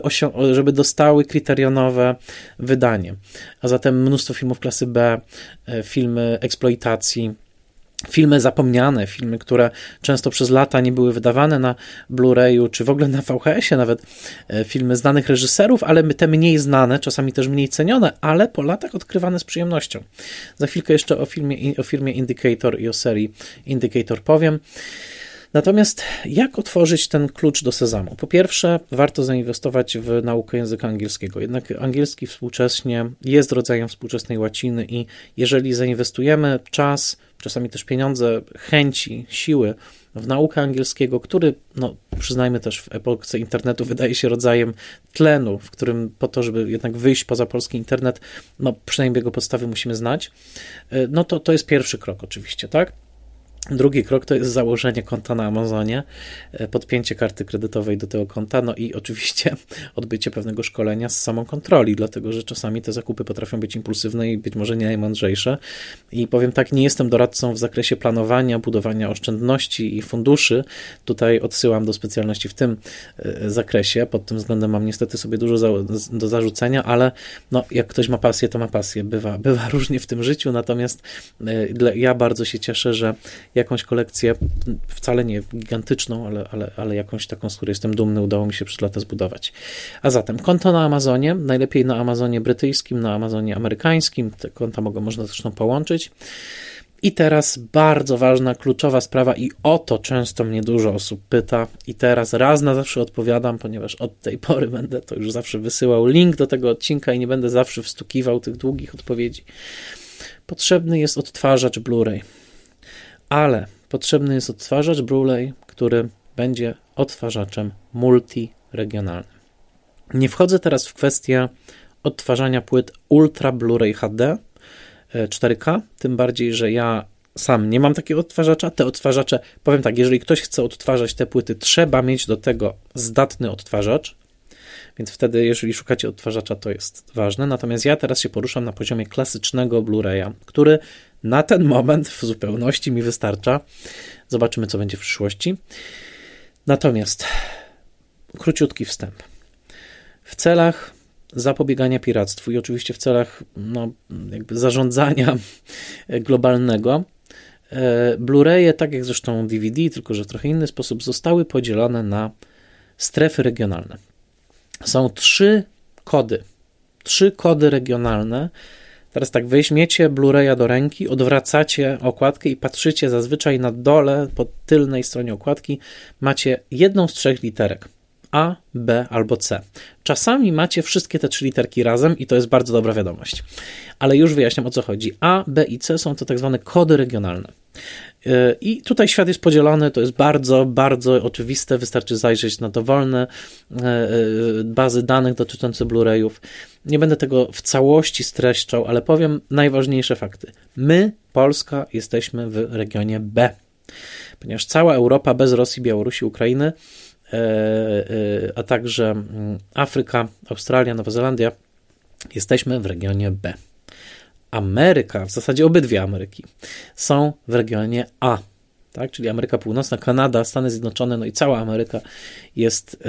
[SPEAKER 1] żeby dostały kryterionowe wydanie. A zatem mnóstwo filmów klasy B, e, filmy eksploitacji, filmy zapomniane, filmy, które często przez lata nie były wydawane na Blu-rayu, czy w ogóle na VHS-ie nawet, e, filmy znanych reżyserów, ale te mniej znane, czasami też mniej cenione, ale po latach odkrywane z przyjemnością. Za chwilkę jeszcze o, filmie, o firmie Indicator i o serii Indicator powiem. Natomiast jak otworzyć ten klucz do sezamu? Po pierwsze, warto zainwestować w naukę języka angielskiego. Jednak angielski współcześnie jest rodzajem współczesnej łaciny i jeżeli zainwestujemy czas, czasami też pieniądze, chęci, siły w naukę angielskiego, który, no, przyznajmy też w epoce internetu, wydaje się rodzajem tlenu, w którym po to, żeby jednak wyjść poza polski internet, no, przynajmniej jego podstawy musimy znać, y, no to to jest pierwszy krok oczywiście, tak? Drugi krok to jest założenie konta na Amazonie, e, podpięcie karty kredytowej do tego konta, no i oczywiście <laughs> odbycie pewnego szkolenia z samą kontroli, dlatego że czasami te zakupy potrafią być impulsywne i być może nie najmądrzejsze. I powiem tak, nie jestem doradcą w zakresie planowania, budowania oszczędności i funduszy. Tutaj odsyłam do specjalności w tym e, zakresie. Pod tym względem mam niestety sobie dużo do zarzucenia, ale no, jak ktoś ma pasję, to ma pasję. Bywa, bywa <laughs> różnie w tym życiu, natomiast e, ja bardzo się cieszę, że jakąś kolekcję, wcale nie gigantyczną, ale, ale, ale jakąś taką, z której jestem dumny, udało mi się przez lata zbudować. A zatem konto na Amazonie, najlepiej na Amazonie brytyjskim, na Amazonie amerykańskim, te konta mogą, można zresztą połączyć. I teraz bardzo ważna, kluczowa sprawa, i o to często mnie dużo osób pyta, i teraz raz na zawsze odpowiadam, ponieważ od tej pory będę to już zawsze wysyłał link do tego odcinka i nie będę zawsze wstukiwał tych długich odpowiedzi. Potrzebny jest odtwarzacz Blu-ray ale potrzebny jest odtwarzacz Blu-ray, który będzie odtwarzaczem multiregionalnym. Nie wchodzę teraz w kwestię odtwarzania płyt Ultra Blu-ray HD 4K, e, tym bardziej, że ja sam nie mam takiego odtwarzacza. Te odtwarzacze, powiem tak, jeżeli ktoś chce odtwarzać te płyty, trzeba mieć do tego zdatny odtwarzacz, więc wtedy, jeżeli szukacie odtwarzacza, to jest ważne. Natomiast ja teraz się poruszam na poziomie klasycznego Blu-raya, który na ten moment w zupełności mi wystarcza. Zobaczymy, co będzie w przyszłości. Natomiast króciutki wstęp. W celach zapobiegania piractwu i oczywiście w celach no, jakby zarządzania <laughs> globalnego, e, Blu-raye, tak jak zresztą DVD, tylko że w trochę inny sposób, zostały podzielone na strefy regionalne. Są trzy kody, trzy kody regionalne, Teraz tak, weźmiecie Blu-raya do ręki, odwracacie okładkę i patrzycie zazwyczaj na dole, po tylnej stronie okładki, macie jedną z trzech literek. A, B albo C. Czasami macie wszystkie te trzy literki razem i to jest bardzo dobra wiadomość. Ale już wyjaśniam o co chodzi. A, B i C są to tak zwane kody regionalne. E, I tutaj świat jest podzielony, to jest bardzo, bardzo oczywiste. Wystarczy zajrzeć na dowolne e, e, bazy danych dotyczące Blu-rayów. Nie będę tego w całości streszczał, ale powiem najważniejsze fakty. My, Polska, jesteśmy w regionie B, ponieważ cała Europa bez Rosji, Białorusi, Ukrainy, a także mm, Afryka, Australia, Nowa Zelandia, jesteśmy w regionie B. Ameryka, w zasadzie obydwie Ameryki, są w regionie A, tak? czyli Ameryka Północna, Kanada, Stany Zjednoczone, no i cała Ameryka jest,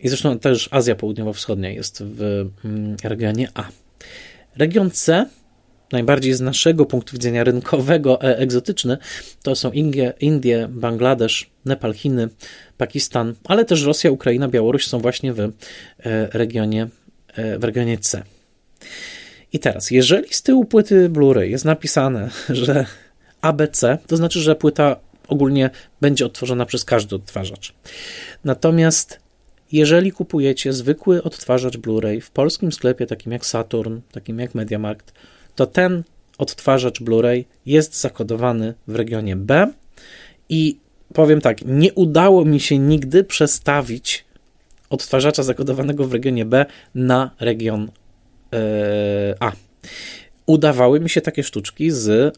[SPEAKER 1] i zresztą też Azja Południowo-Wschodnia jest w mm, regionie A. Region C, najbardziej z naszego punktu widzenia rynkowego, e, egzotyczny, to są Indie, Indie, Bangladesz, Nepal, Chiny, Pakistan, ale też Rosja, Ukraina, Białoruś są właśnie w e, regionie, e, w regionie C. I teraz, jeżeli z tyłu płyty Blu-ray jest napisane, <laughs> że ABC, to znaczy, że płyta ogólnie będzie odtworzona przez każdy odtwarzacz. Natomiast jeżeli kupujecie zwykły odtwarzacz Blu-ray w polskim sklepie, takim jak Saturn, takim jak MediaMarkt, to ten odtwarzacz Blu-ray jest zakodowany w regionie B i powiem tak, nie udało mi się nigdy przestawić odtwarzacza zakodowanego w regionie B na region a. Udawały mi się takie sztuczki z e,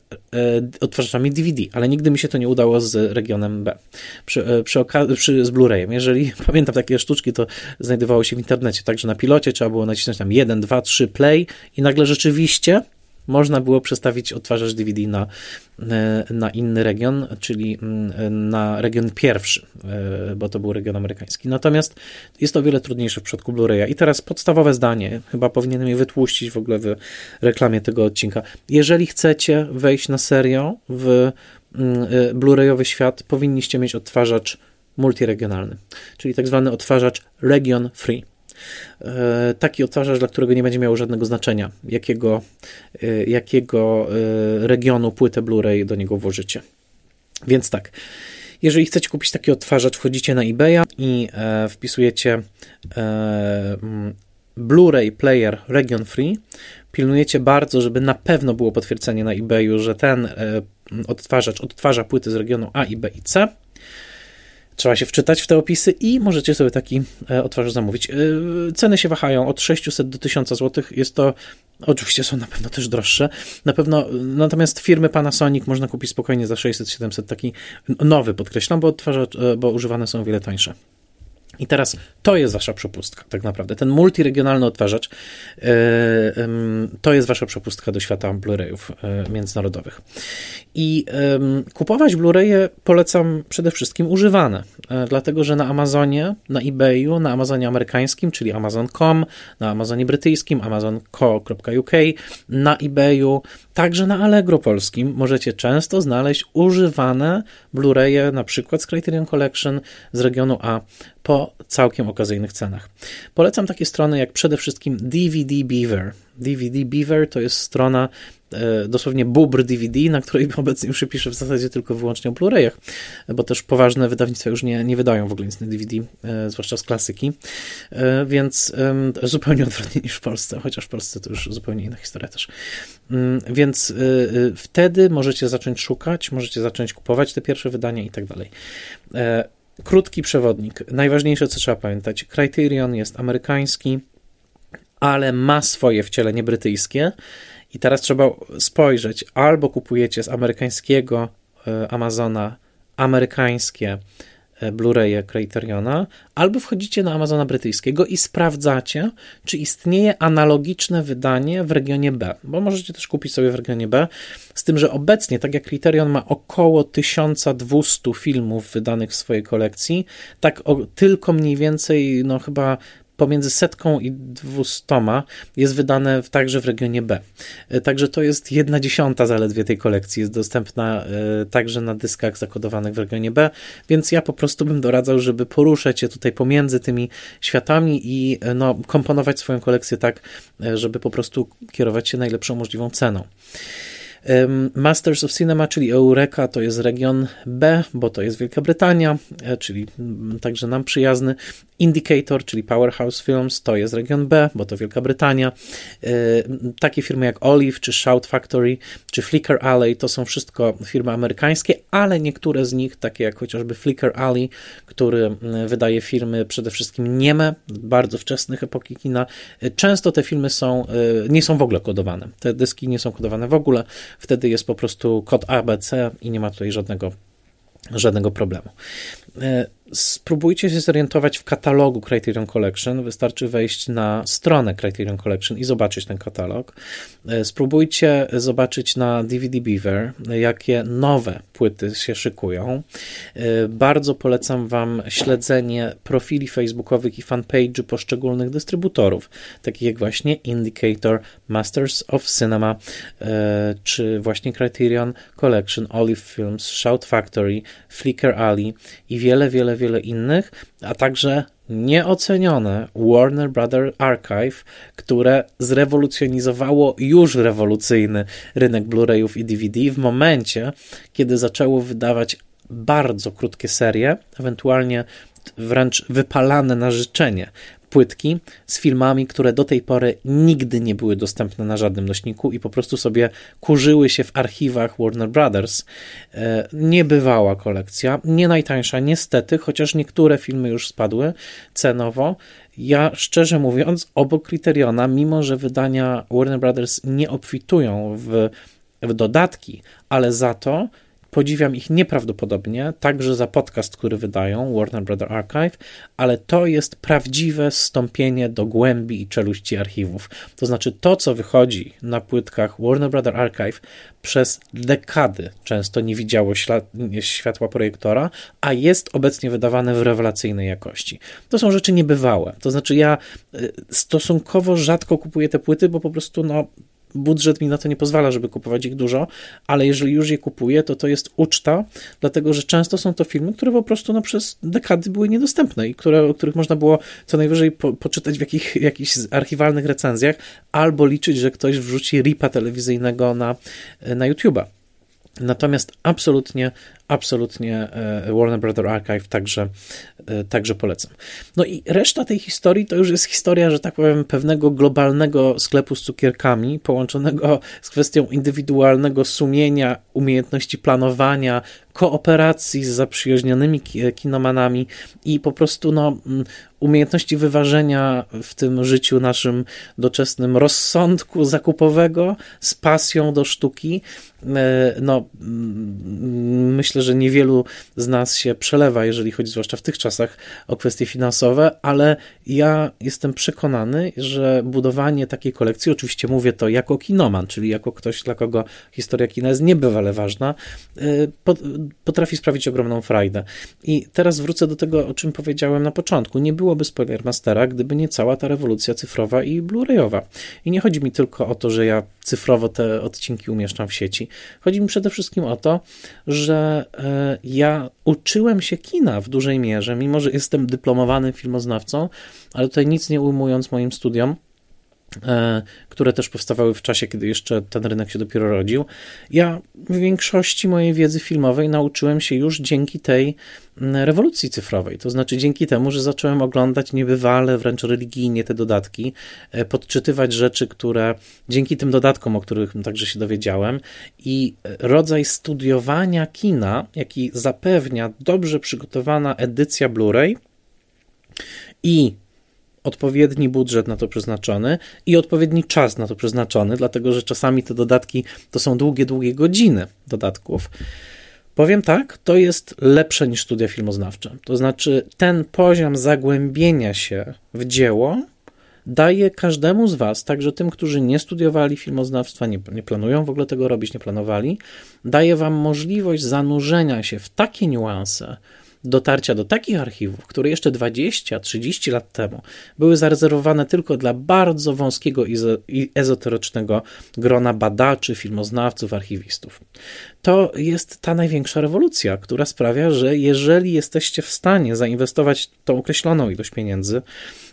[SPEAKER 1] odtwarzaczami DVD, ale nigdy mi się to nie udało z regionem B. Przy, e, przy, przy z Blu-rayem. Jeżeli <laughs> pamiętam takie sztuczki, to znajdowało się w internecie, także na pilocie trzeba było nacisnąć tam 1, 2, 3 play i nagle rzeczywiście można było przestawić odtwarzacz DVD na, e, na inny region, czyli mm, na region pierwszy, e, bo to był region amerykański. Natomiast jest to o wiele trudniejsze w przypadku Blu-raya. I teraz podstawowe zdanie, chyba powinienem je wytłuścić w ogóle w reklamie tego odcinka. Jeżeli chcecie wejść na serio w mm, e, Blu-rayowy świat, powinniście mieć odtwarzacz multiregionalny, czyli tak zwany odtwarzacz region free. E, taki odtwarzacz, dla którego nie będzie miało żadnego znaczenia, jakiego, e, jakiego e, regionu płytę Blu-ray do niego włożycie. Więc tak, jeżeli chcecie kupić taki odtwarzacz, wchodzicie na eBaya i wpisujecie mm, Blu-ray Player Region Free. Pilnujecie bardzo, żeby na pewno było potwierdzenie na eBayu, że ten odtwarzacz odtwarza płyty z regionu A, i B i C. Trzeba się wczytać w te opisy i możecie sobie taki e, odtwarzacz zamówić. E, ceny się wahają od 600 do 1000 zł. Jest to, oczywiście są na pewno też droższe. Na pewno, natomiast firmy Panasonic można kupić spokojnie za 600-700 taki nowy, podkreślam, bo odtwarzacz, e, bo używane są wiele tańsze. I teraz to jest wasza przepustka, tak naprawdę. Ten multiregionalny odtwarzacz to jest wasza przepustka do świata Blu-rayów międzynarodowych. I kupować Blu-raye polecam przede wszystkim używane, e, dlatego że na Amazonie, na eBayu, na Amazonie amerykańskim, czyli Amazon.com, na Amazonie brytyjskim, amazon.co.uk, na eBayu, także na Allegro polskim możecie często znaleźć używane Blu-raye, na przykład z Criterion Collection z regionu A po całkiem okazyjnych cenach. Polecam takie strony jak przede wszystkim DVD Beaver. DVD Beaver to jest strona E, dosłownie bubr DVD, na której <laughs> obecnie już się pisze w zasadzie tylko wyłącznie o Blu-rayach, bo też poważne wydawnictwa już nie, nie wydają w ogóle nic na DVD, e, zwłaszcza z klasyki, e, więc zupełnie <laughs> odwrotnie niż w Polsce, chociaż w Polsce to już zupełnie inna historia też. Mm, więc wtedy możecie zacząć szukać, możecie zacząć kupować te pierwsze wydania i tak dalej. Krótki przewodnik. Najważniejsze, co trzeba pamiętać, Criterion jest amerykański, ale ma swoje wcielenie brytyjskie. I teraz trzeba spojrzeć, albo kupujecie z amerykańskiego e, Amazona amerykańskie e, Blu-raye Criteriona, albo wchodzicie na Amazona brytyjskiego i sprawdzacie, czy istnieje analogiczne wydanie w regionie B, bo możecie też kupić sobie w regionie B, z tym, że obecnie, tak jak Criterion ma około 1200 filmów wydanych w swojej kolekcji, tak o, tylko mniej więcej, no chyba pomiędzy setką i dwustoma jest wydane także w regionie B. E, także to jest jedna dziesiąta zaledwie tej kolekcji. Jest dostępna e, także na dyskach zakodowanych w regionie B, więc ja po prostu bym doradzał, żeby poruszać się tutaj pomiędzy tymi światami i e, no, komponować swoją kolekcję tak, żeby po prostu kierować się najlepszą możliwą ceną. Masters of Cinema, czyli Eureka, to jest region B, bo to jest Wielka Brytania, czyli także nam przyjazny. Indicator, czyli Powerhouse Films, to jest region B, bo to Wielka Brytania. E, takie firmy jak Olive, czy Shout Factory, czy Flickr Alley to są wszystko firmy amerykańskie, ale niektóre z nich, takie jak chociażby Flickr Alley, który wydaje filmy przede wszystkim nieme, bardzo wczesnych epoki kina, e, często te filmy są, e, nie są w ogóle kodowane. Te dyski nie są kodowane w ogóle, wtedy jest po prostu kod ABC i nie ma tutaj żadnego żadnego problemu. Spróbujcie się zorientować w katalogu Criterion Collection. Wystarczy wejść na stronę Criterion Collection i zobaczyć ten katalog. E, spróbujcie zobaczyć na DVD Beaver, jakie nowe płyty się szykują. E, bardzo polecam Wam śledzenie profili facebookowych i fanpage'y poszczególnych dystrybutorów, takich jak właśnie Indicator, Masters of Cinema, e, czy właśnie Criterion Collection, Olive Films, Shout Factory, Flickr Alley i wiele, wiele, wiele innych, a także nieocenione Warner Brother Archive, które zrewolucjonizowało już rewolucyjny rynek Blu-rayów i DVD w momencie, kiedy zaczęło wydawać bardzo krótkie serie, ewentualnie wręcz wypalane na życzenie płytki z filmami, które do tej pory nigdy nie były dostępne na żadnym nośniku i po prostu sobie kurzyły się w archiwach Warner Brothers. E, niebywała kolekcja, nie najtańsza niestety, chociaż niektóre filmy już spadły cenowo. Ja szczerze mówiąc, obok Criteriona, mimo że wydania Warner Brothers nie obfitują w, w dodatki, ale za to podziwiam ich nieprawdopodobnie, także za podcast, który wydają Warner Brother Archive, ale to jest prawdziwe stąpienie do głębi i czeluści archiwów. To znaczy to, co wychodzi na płytkach Warner Brother Archive przez dekady często nie widziało światła projektora, a jest obecnie wydawane w rewelacyjnej jakości. To są rzeczy niebywałe. To znaczy ja y, stosunkowo rzadko kupuję te płyty, bo po prostu no, budżet mi na to nie pozwala, żeby kupować ich dużo, ale jeżeli już je kupuję, to to jest uczta, dlatego że często są to filmy, które po prostu no, przez dekady były niedostępne i które, o których można było co najwyżej po, poczytać w jakich, jakichś archiwalnych recenzjach albo liczyć, że ktoś wrzuci ripa telewizyjnego na, na YouTube'a. Natomiast absolutnie, absolutnie e, Warner Brother Archive także, e, także polecam. No i reszta tej historii to już jest historia, że tak powiem, pewnego globalnego sklepu z cukierkami, połączonego z kwestią indywidualnego sumienia, umiejętności planowania, kooperacji z zaprzyjaźnionymi kinomanami i po prostu no, umiejętności wyważenia w tym życiu naszym doczesnym rozsądku zakupowego z pasją do sztuki. E, no, myślę, że niewielu z nas się przelewa, jeżeli chodzi zwłaszcza w tych czasach o kwestie finansowe, ale ja jestem przekonany, że budowanie takiej kolekcji, oczywiście mówię to jako kinoman, czyli jako ktoś, dla kogo historia kina jest niebywale ważna, e, potrafi sprawić ogromną frajdę. I teraz wrócę do tego, o czym powiedziałem na początku. Nie byłoby Spoilermastera, gdyby nie cała ta rewolucja cyfrowa i blu-rayowa. I nie chodzi mi tylko o to, że ja cyfrowo te odcinki umieszczam w sieci. Chodzi mi przede wszystkim o to, że e, ja uczyłem się kina w dużej mierze, mimo że jestem dyplomowanym filmoznawcą, ale tutaj nic nie ujmując moim studiom, które też powstawały w czasie, kiedy jeszcze ten rynek się dopiero rodził. Ja w większości mojej wiedzy filmowej nauczyłem się już dzięki tej rewolucji cyfrowej. To znaczy dzięki temu, że zacząłem oglądać niebywale, wręcz religijnie te dodatki, e, podczytywać rzeczy, które dzięki tym dodatkom, o których także się dowiedziałem, i rodzaj studiowania kina, jaki zapewnia dobrze przygotowana edycja Blu-ray i odpowiedni budżet na to przeznaczony i odpowiedni czas na to przeznaczony, dlatego że czasami te dodatki to są długie, długie godziny dodatków. Powiem tak, to jest lepsze niż studia filmoznawcze. To znaczy, ten poziom zagłębienia się w dzieło daje każdemu z Was, także tym, którzy nie studiowali filmoznawstwa, nie, nie planują w ogóle tego robić, nie planowali, daje Wam możliwość zanurzenia się w takie niuanse, dotarcia do takich archiwów, które jeszcze 20-30 lat temu były zarezerwowane tylko dla bardzo wąskiego i ezoterycznego grona badaczy, filmoznawców, archiwistów. To jest ta największa rewolucja, która sprawia, że jeżeli jesteście w stanie zainwestować tą określoną ilość pieniędzy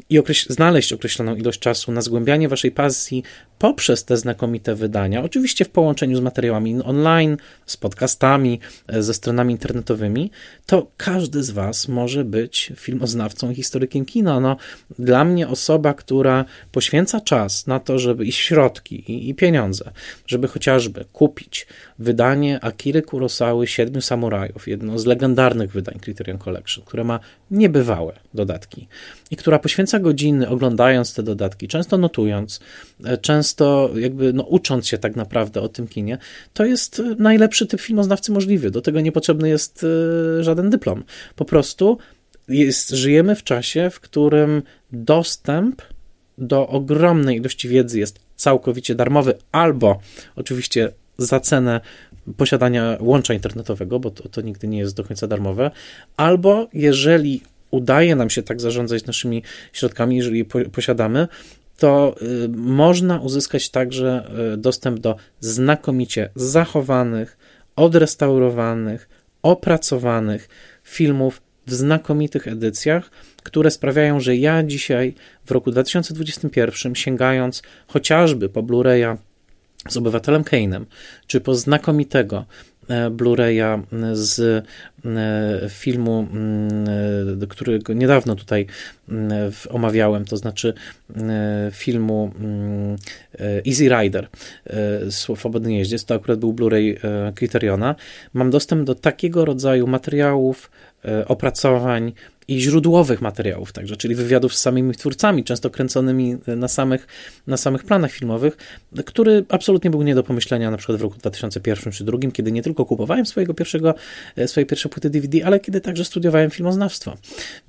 [SPEAKER 1] i okreś znaleźć określoną ilość czasu na zgłębianie waszej pasji poprzez te znakomite wydania, oczywiście w połączeniu z materiałami online, z podcastami, e, ze stronami internetowymi, to każdy z Was może być filmoznawcą i historykiem kina. No, dla mnie osoba, która poświęca czas na to, żeby i środki, i, pieniądze, żeby chociażby kupić wydanie Akiry Kurosały Siedmiu Samurajów, jedno z legendarnych wydań Criterion Collection, które ma niebywałe dodatki i która poświęca godziny oglądając te dodatki, często notując, e, często jakby no, ucząc się tak naprawdę o tym kinie, to jest najlepszy typ filmoznawcy możliwy. Do tego niepotrzebny jest e, żaden dyplom. Po prostu jest, żyjemy w czasie, w którym dostęp do ogromnej ilości wiedzy jest całkowicie darmowy, albo oczywiście za cenę posiadania łącza internetowego, bo to, to nigdy nie jest do końca darmowe, albo jeżeli udaje nam się tak zarządzać naszymi środkami, jeżeli je posiadamy, to y, można uzyskać także y, dostęp do znakomicie zachowanych, odrestaurowanych, opracowanych filmów w znakomitych edycjach, które sprawiają, że ja dzisiaj w roku 2021, sięgając chociażby po Blu-raya z obywatelem Kane'em, czy po znakomitego Blu-raya z e, filmu, mm, którego niedawno tutaj mm, omawiałem, to znaczy e, filmu mm, Easy Rider, Swobodny Jeździec, to akurat był Blu-ray Criteriona. Mam dostęp do takiego rodzaju materiałów, opracowań, i źródłowych materiałów także, czyli wywiadów z samymi twórcami, często kręconymi na samych, na samych planach filmowych, który absolutnie był nie do pomyślenia na przykład w roku 2001 czy 2002, kiedy nie tylko kupowałem swojego pierwszego, e, swoje pierwsze płyty DVD, ale kiedy także studiowałem filmoznawstwo.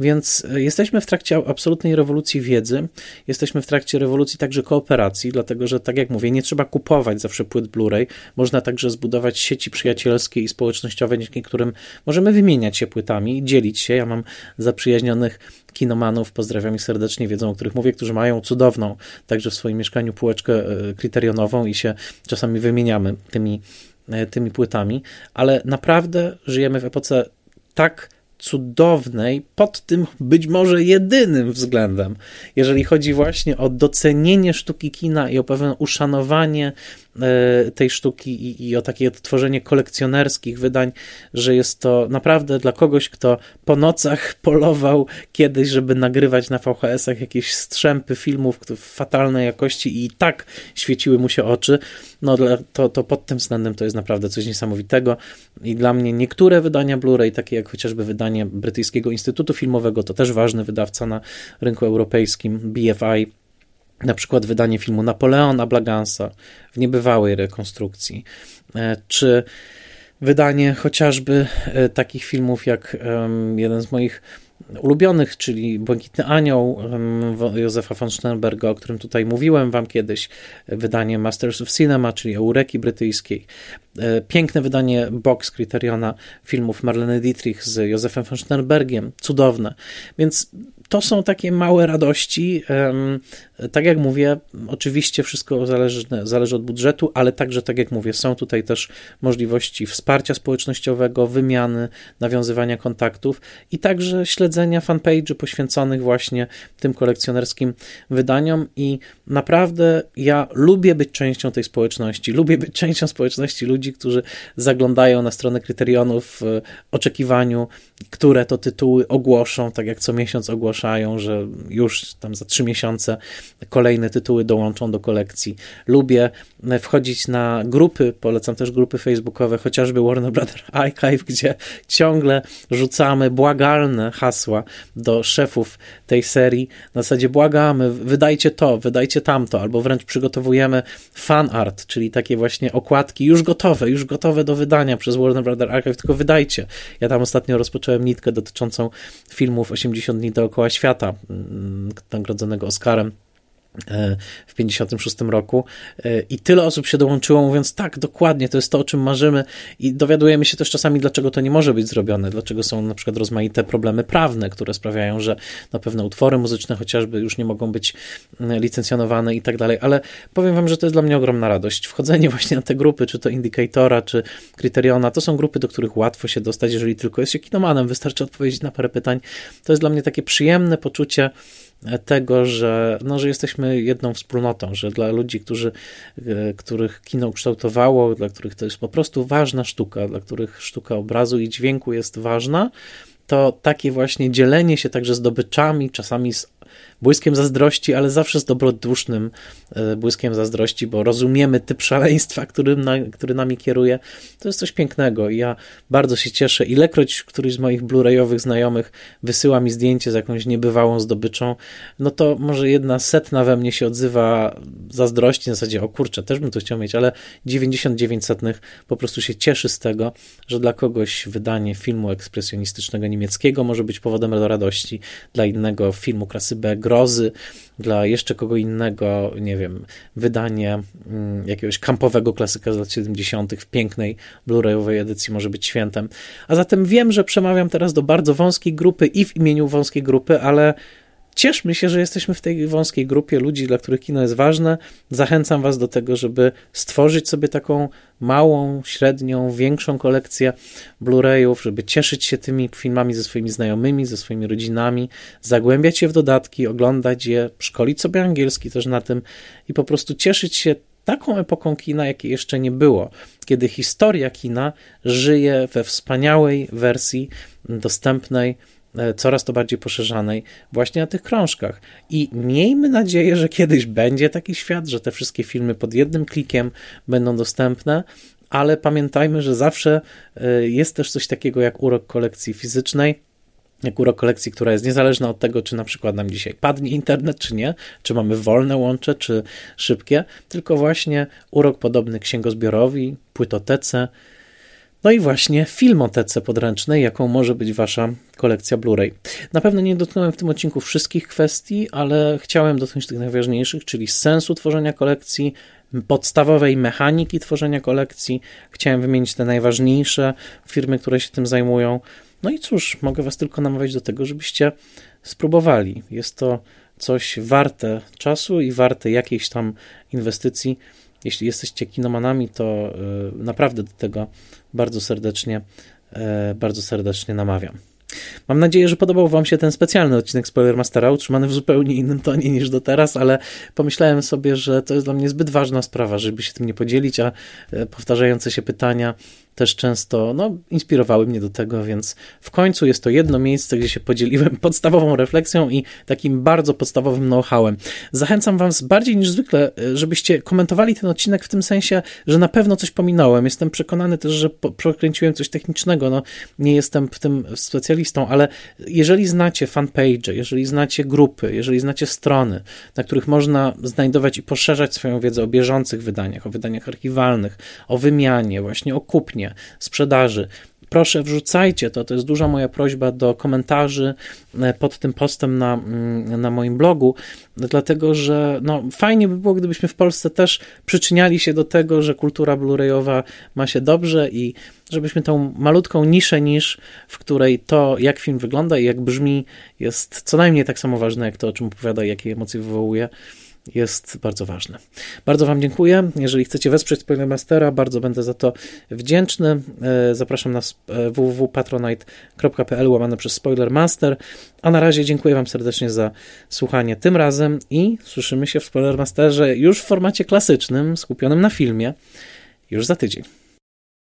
[SPEAKER 1] Więc e, jesteśmy w trakcie absolutnej rewolucji wiedzy, jesteśmy w trakcie rewolucji także kooperacji, dlatego że tak jak mówię, nie trzeba kupować zawsze płyt Blu-ray, można także zbudować sieci przyjacielskie i społecznościowe, dzięki którym możemy wymieniać się płytami dzielić się. Ja mam zaprzyjaźnionych kinomanów, pozdrawiam ich serdecznie, wiedzą o których mówię, którzy mają cudowną także w swoim mieszkaniu półeczkę e, kryterionową i się czasami wymieniamy tymi, e, tymi płytami, ale naprawdę żyjemy w epoce tak cudownej pod tym być może jedynym względem, jeżeli chodzi właśnie o docenienie sztuki kina i o pewne uszanowanie tej sztuki i, i o takie tworzenie kolekcjonerskich wydań, że jest to naprawdę dla kogoś, kto po nocach <laughs> polował kiedyś, żeby nagrywać na VHS-ach jakieś strzępy filmów w fatalnej jakości i tak świeciły mu się oczy, no to, to pod tym względem to jest naprawdę coś niesamowitego. I dla mnie niektóre wydania Blu-ray, takie jak chociażby wydanie Brytyjskiego Instytutu Filmowego, to też ważny wydawca na rynku europejskim, BFI, na przykład wydanie filmu Napoleona Blagansa w niebywałej rekonstrukcji, e, czy wydanie chociażby e, takich filmów jak jeden z moich ulubionych, czyli Błękitny Anioł Józefa von Sternberga, o którym tutaj mówiłem wam kiedyś, wydanie Masters of Cinema, czyli Eureki brytyjskiej, e, piękne wydanie Box Criteriona filmów Marlene Dietrich z Józefem von Sternbergiem, cudowne, więc to są takie małe radości. Tak jak mówię, oczywiście wszystko zależy, zależy od budżetu, ale także, tak jak mówię, są tutaj też możliwości wsparcia społecznościowego, wymiany, nawiązywania kontaktów i także śledzenia fanpage'y poświęconych właśnie tym kolekcjonerskim wydaniom. I naprawdę ja lubię być częścią tej społeczności, lubię być częścią społeczności ludzi, którzy zaglądają na stronę kryterionów w oczekiwaniu, które to tytuły ogłoszą, tak jak co miesiąc ogłaszają, że już tam za trzy miesiące kolejne tytuły dołączą do kolekcji. Lubię wchodzić na grupy, polecam też grupy facebookowe, chociażby Warner Brother Archive, gdzie ciągle rzucamy błagalne hasła do szefów tej serii. Na zasadzie błagamy, wydajcie to, wydajcie tamto, albo wręcz przygotowujemy fan art, czyli takie właśnie okładki już gotowe, już gotowe do wydania przez Warner Brother Archive, tylko wydajcie. Ja tam ostatnio rozpocząłem nitkę dotyczącą filmów 80 dni dookoła świata, mm, nagrodzonego Oscarem w 56 roku e, i tyle osób się dołączyło mówiąc tak, dokładnie, to jest to, o czym marzymy i dowiadujemy się też czasami, dlaczego to nie może być zrobione, dlaczego są na przykład rozmaite problemy prawne, które sprawiają, że na pewne utwory muzyczne chociażby już nie mogą być licencjonowane i tak dalej, ale powiem wam, że to jest dla mnie ogromna radość. Wchodzenie <laughs> właśnie na te grupy, czy to Indicatora, czy Criteriona, to są grupy, do których łatwo się dostać, jeżeli tylko jest się kinomanem, wystarczy odpowiedzieć na parę pytań. To jest dla mnie takie przyjemne poczucie, tego, że, no, że jesteśmy jedną wspólnotą, że dla ludzi, którzy, e, których kino ukształtowało, dla których to jest po prostu ważna sztuka, dla których sztuka obrazu i dźwięku jest ważna, to takie właśnie dzielenie się także zdobyczami, czasami z błyskiem zazdrości, ale zawsze z dobrodusznym e, błyskiem zazdrości, bo rozumiemy typ szaleństwa, który, na, który nami kieruje. To jest coś pięknego i ja bardzo się cieszę. Ilekroć któryś z moich blu-rayowych znajomych wysyła mi zdjęcie z jakąś niebywałą zdobyczą, no to może jedna setna we mnie się odzywa zazdrości na zasadzie, o kurczę, też bym to chciał mieć, ale 99 setnych po prostu się cieszy z tego, że dla kogoś wydanie filmu ekspresjonistycznego niemieckiego może być powodem do radości, dla innego filmu klasy B grozy, dla jeszcze kogo innego, nie wiem, wydanie mm, jakiegoś kampowego klasyka z lat 70. w pięknej Blu-rayowej edycji może być świętem. A zatem wiem, że przemawiam teraz do bardzo wąskiej grupy i w imieniu wąskiej grupy, ale Cieszmy się, że jesteśmy w tej wąskiej grupie ludzi, dla których kino jest ważne. Zachęcam Was do tego, żeby stworzyć sobie taką małą, średnią, większą kolekcję Blu-rayów, żeby cieszyć się tymi filmami ze swoimi znajomymi, ze swoimi rodzinami, zagłębiać się w dodatki, oglądać je, szkolić sobie angielski też na tym i po prostu cieszyć się taką epoką kina, jakiej jeszcze nie było, kiedy historia kina żyje we wspaniałej wersji dostępnej coraz to bardziej poszerzanej właśnie na tych krążkach. I miejmy nadzieję, że kiedyś będzie taki świat, że te wszystkie filmy pod jednym klikiem będą dostępne, ale pamiętajmy, że zawsze e, jest też coś takiego jak urok kolekcji fizycznej jak urok kolekcji, która jest niezależna od tego, czy na przykład nam dzisiaj padnie internet, czy nie, czy mamy wolne łącze, czy szybkie, tylko właśnie urok podobny księgozbiorowi, płytotece, no i właśnie filmotece podręcznej, jaką może być wasza kolekcja Blu-ray. Na pewno nie dotknąłem w tym odcinku wszystkich kwestii, ale chciałem dotknąć tych najważniejszych, czyli sensu tworzenia kolekcji, podstawowej mechaniki tworzenia kolekcji. Chciałem wymienić te najważniejsze firmy, które się tym zajmują. No i cóż, mogę Was tylko namawiać do tego, żebyście spróbowali. Jest to coś warte czasu i warte jakiejś tam inwestycji. Jeśli jesteście kinomanami, to y, naprawdę do tego bardzo serdecznie, y, bardzo serdecznie namawiam. Mam nadzieję, że podobał Wam się ten specjalny odcinek Spoilermastera, utrzymany w zupełnie innym tonie niż do teraz, ale pomyślałem sobie, że to jest dla mnie zbyt ważna sprawa, żeby się tym nie podzielić, a y, powtarzające się pytania też często no, inspirowały mnie do tego, więc w końcu jest to jedno miejsce, gdzie się podzieliłem <laughs> podstawową refleksją i takim bardzo podstawowym know-howem. Zachęcam Was bardziej niż zwykle, żebyście komentowali ten odcinek w tym sensie, że na pewno coś pominąłem. Jestem przekonany też, że przekręciłem coś technicznego. No, nie jestem w tym specjalistą, ale jeżeli znacie fanpage, jeżeli znacie grupy, jeżeli znacie strony, na których można znajdować i poszerzać swoją wiedzę o bieżących wydaniach, o wydaniach archiwalnych, o wymianie, właśnie o kupnie, sprzedaży. Proszę, wrzucajcie to. To jest duża moja prośba do komentarzy e, pod tym postem na, mm, na moim blogu, dlatego że no, fajnie by było, gdybyśmy w Polsce też przyczyniali się do tego, że kultura blu-rayowa ma się dobrze i żebyśmy tą malutką niszę niż, w której to, jak film wygląda i jak brzmi, jest co najmniej tak samo ważne, jak to, o czym opowiada i jakie emocje wywołuje jest bardzo ważne. Bardzo Wam dziękuję. Jeżeli chcecie wesprzeć Spoilermastera, bardzo będę za to wdzięczny. E, zapraszam na e, www.patronite.pl łamane przez Spoilermaster. A na razie dziękuję Wam serdecznie za słuchanie tym razem i słyszymy się w Spoilermasterze już w formacie klasycznym, skupionym na filmie, już za tydzień.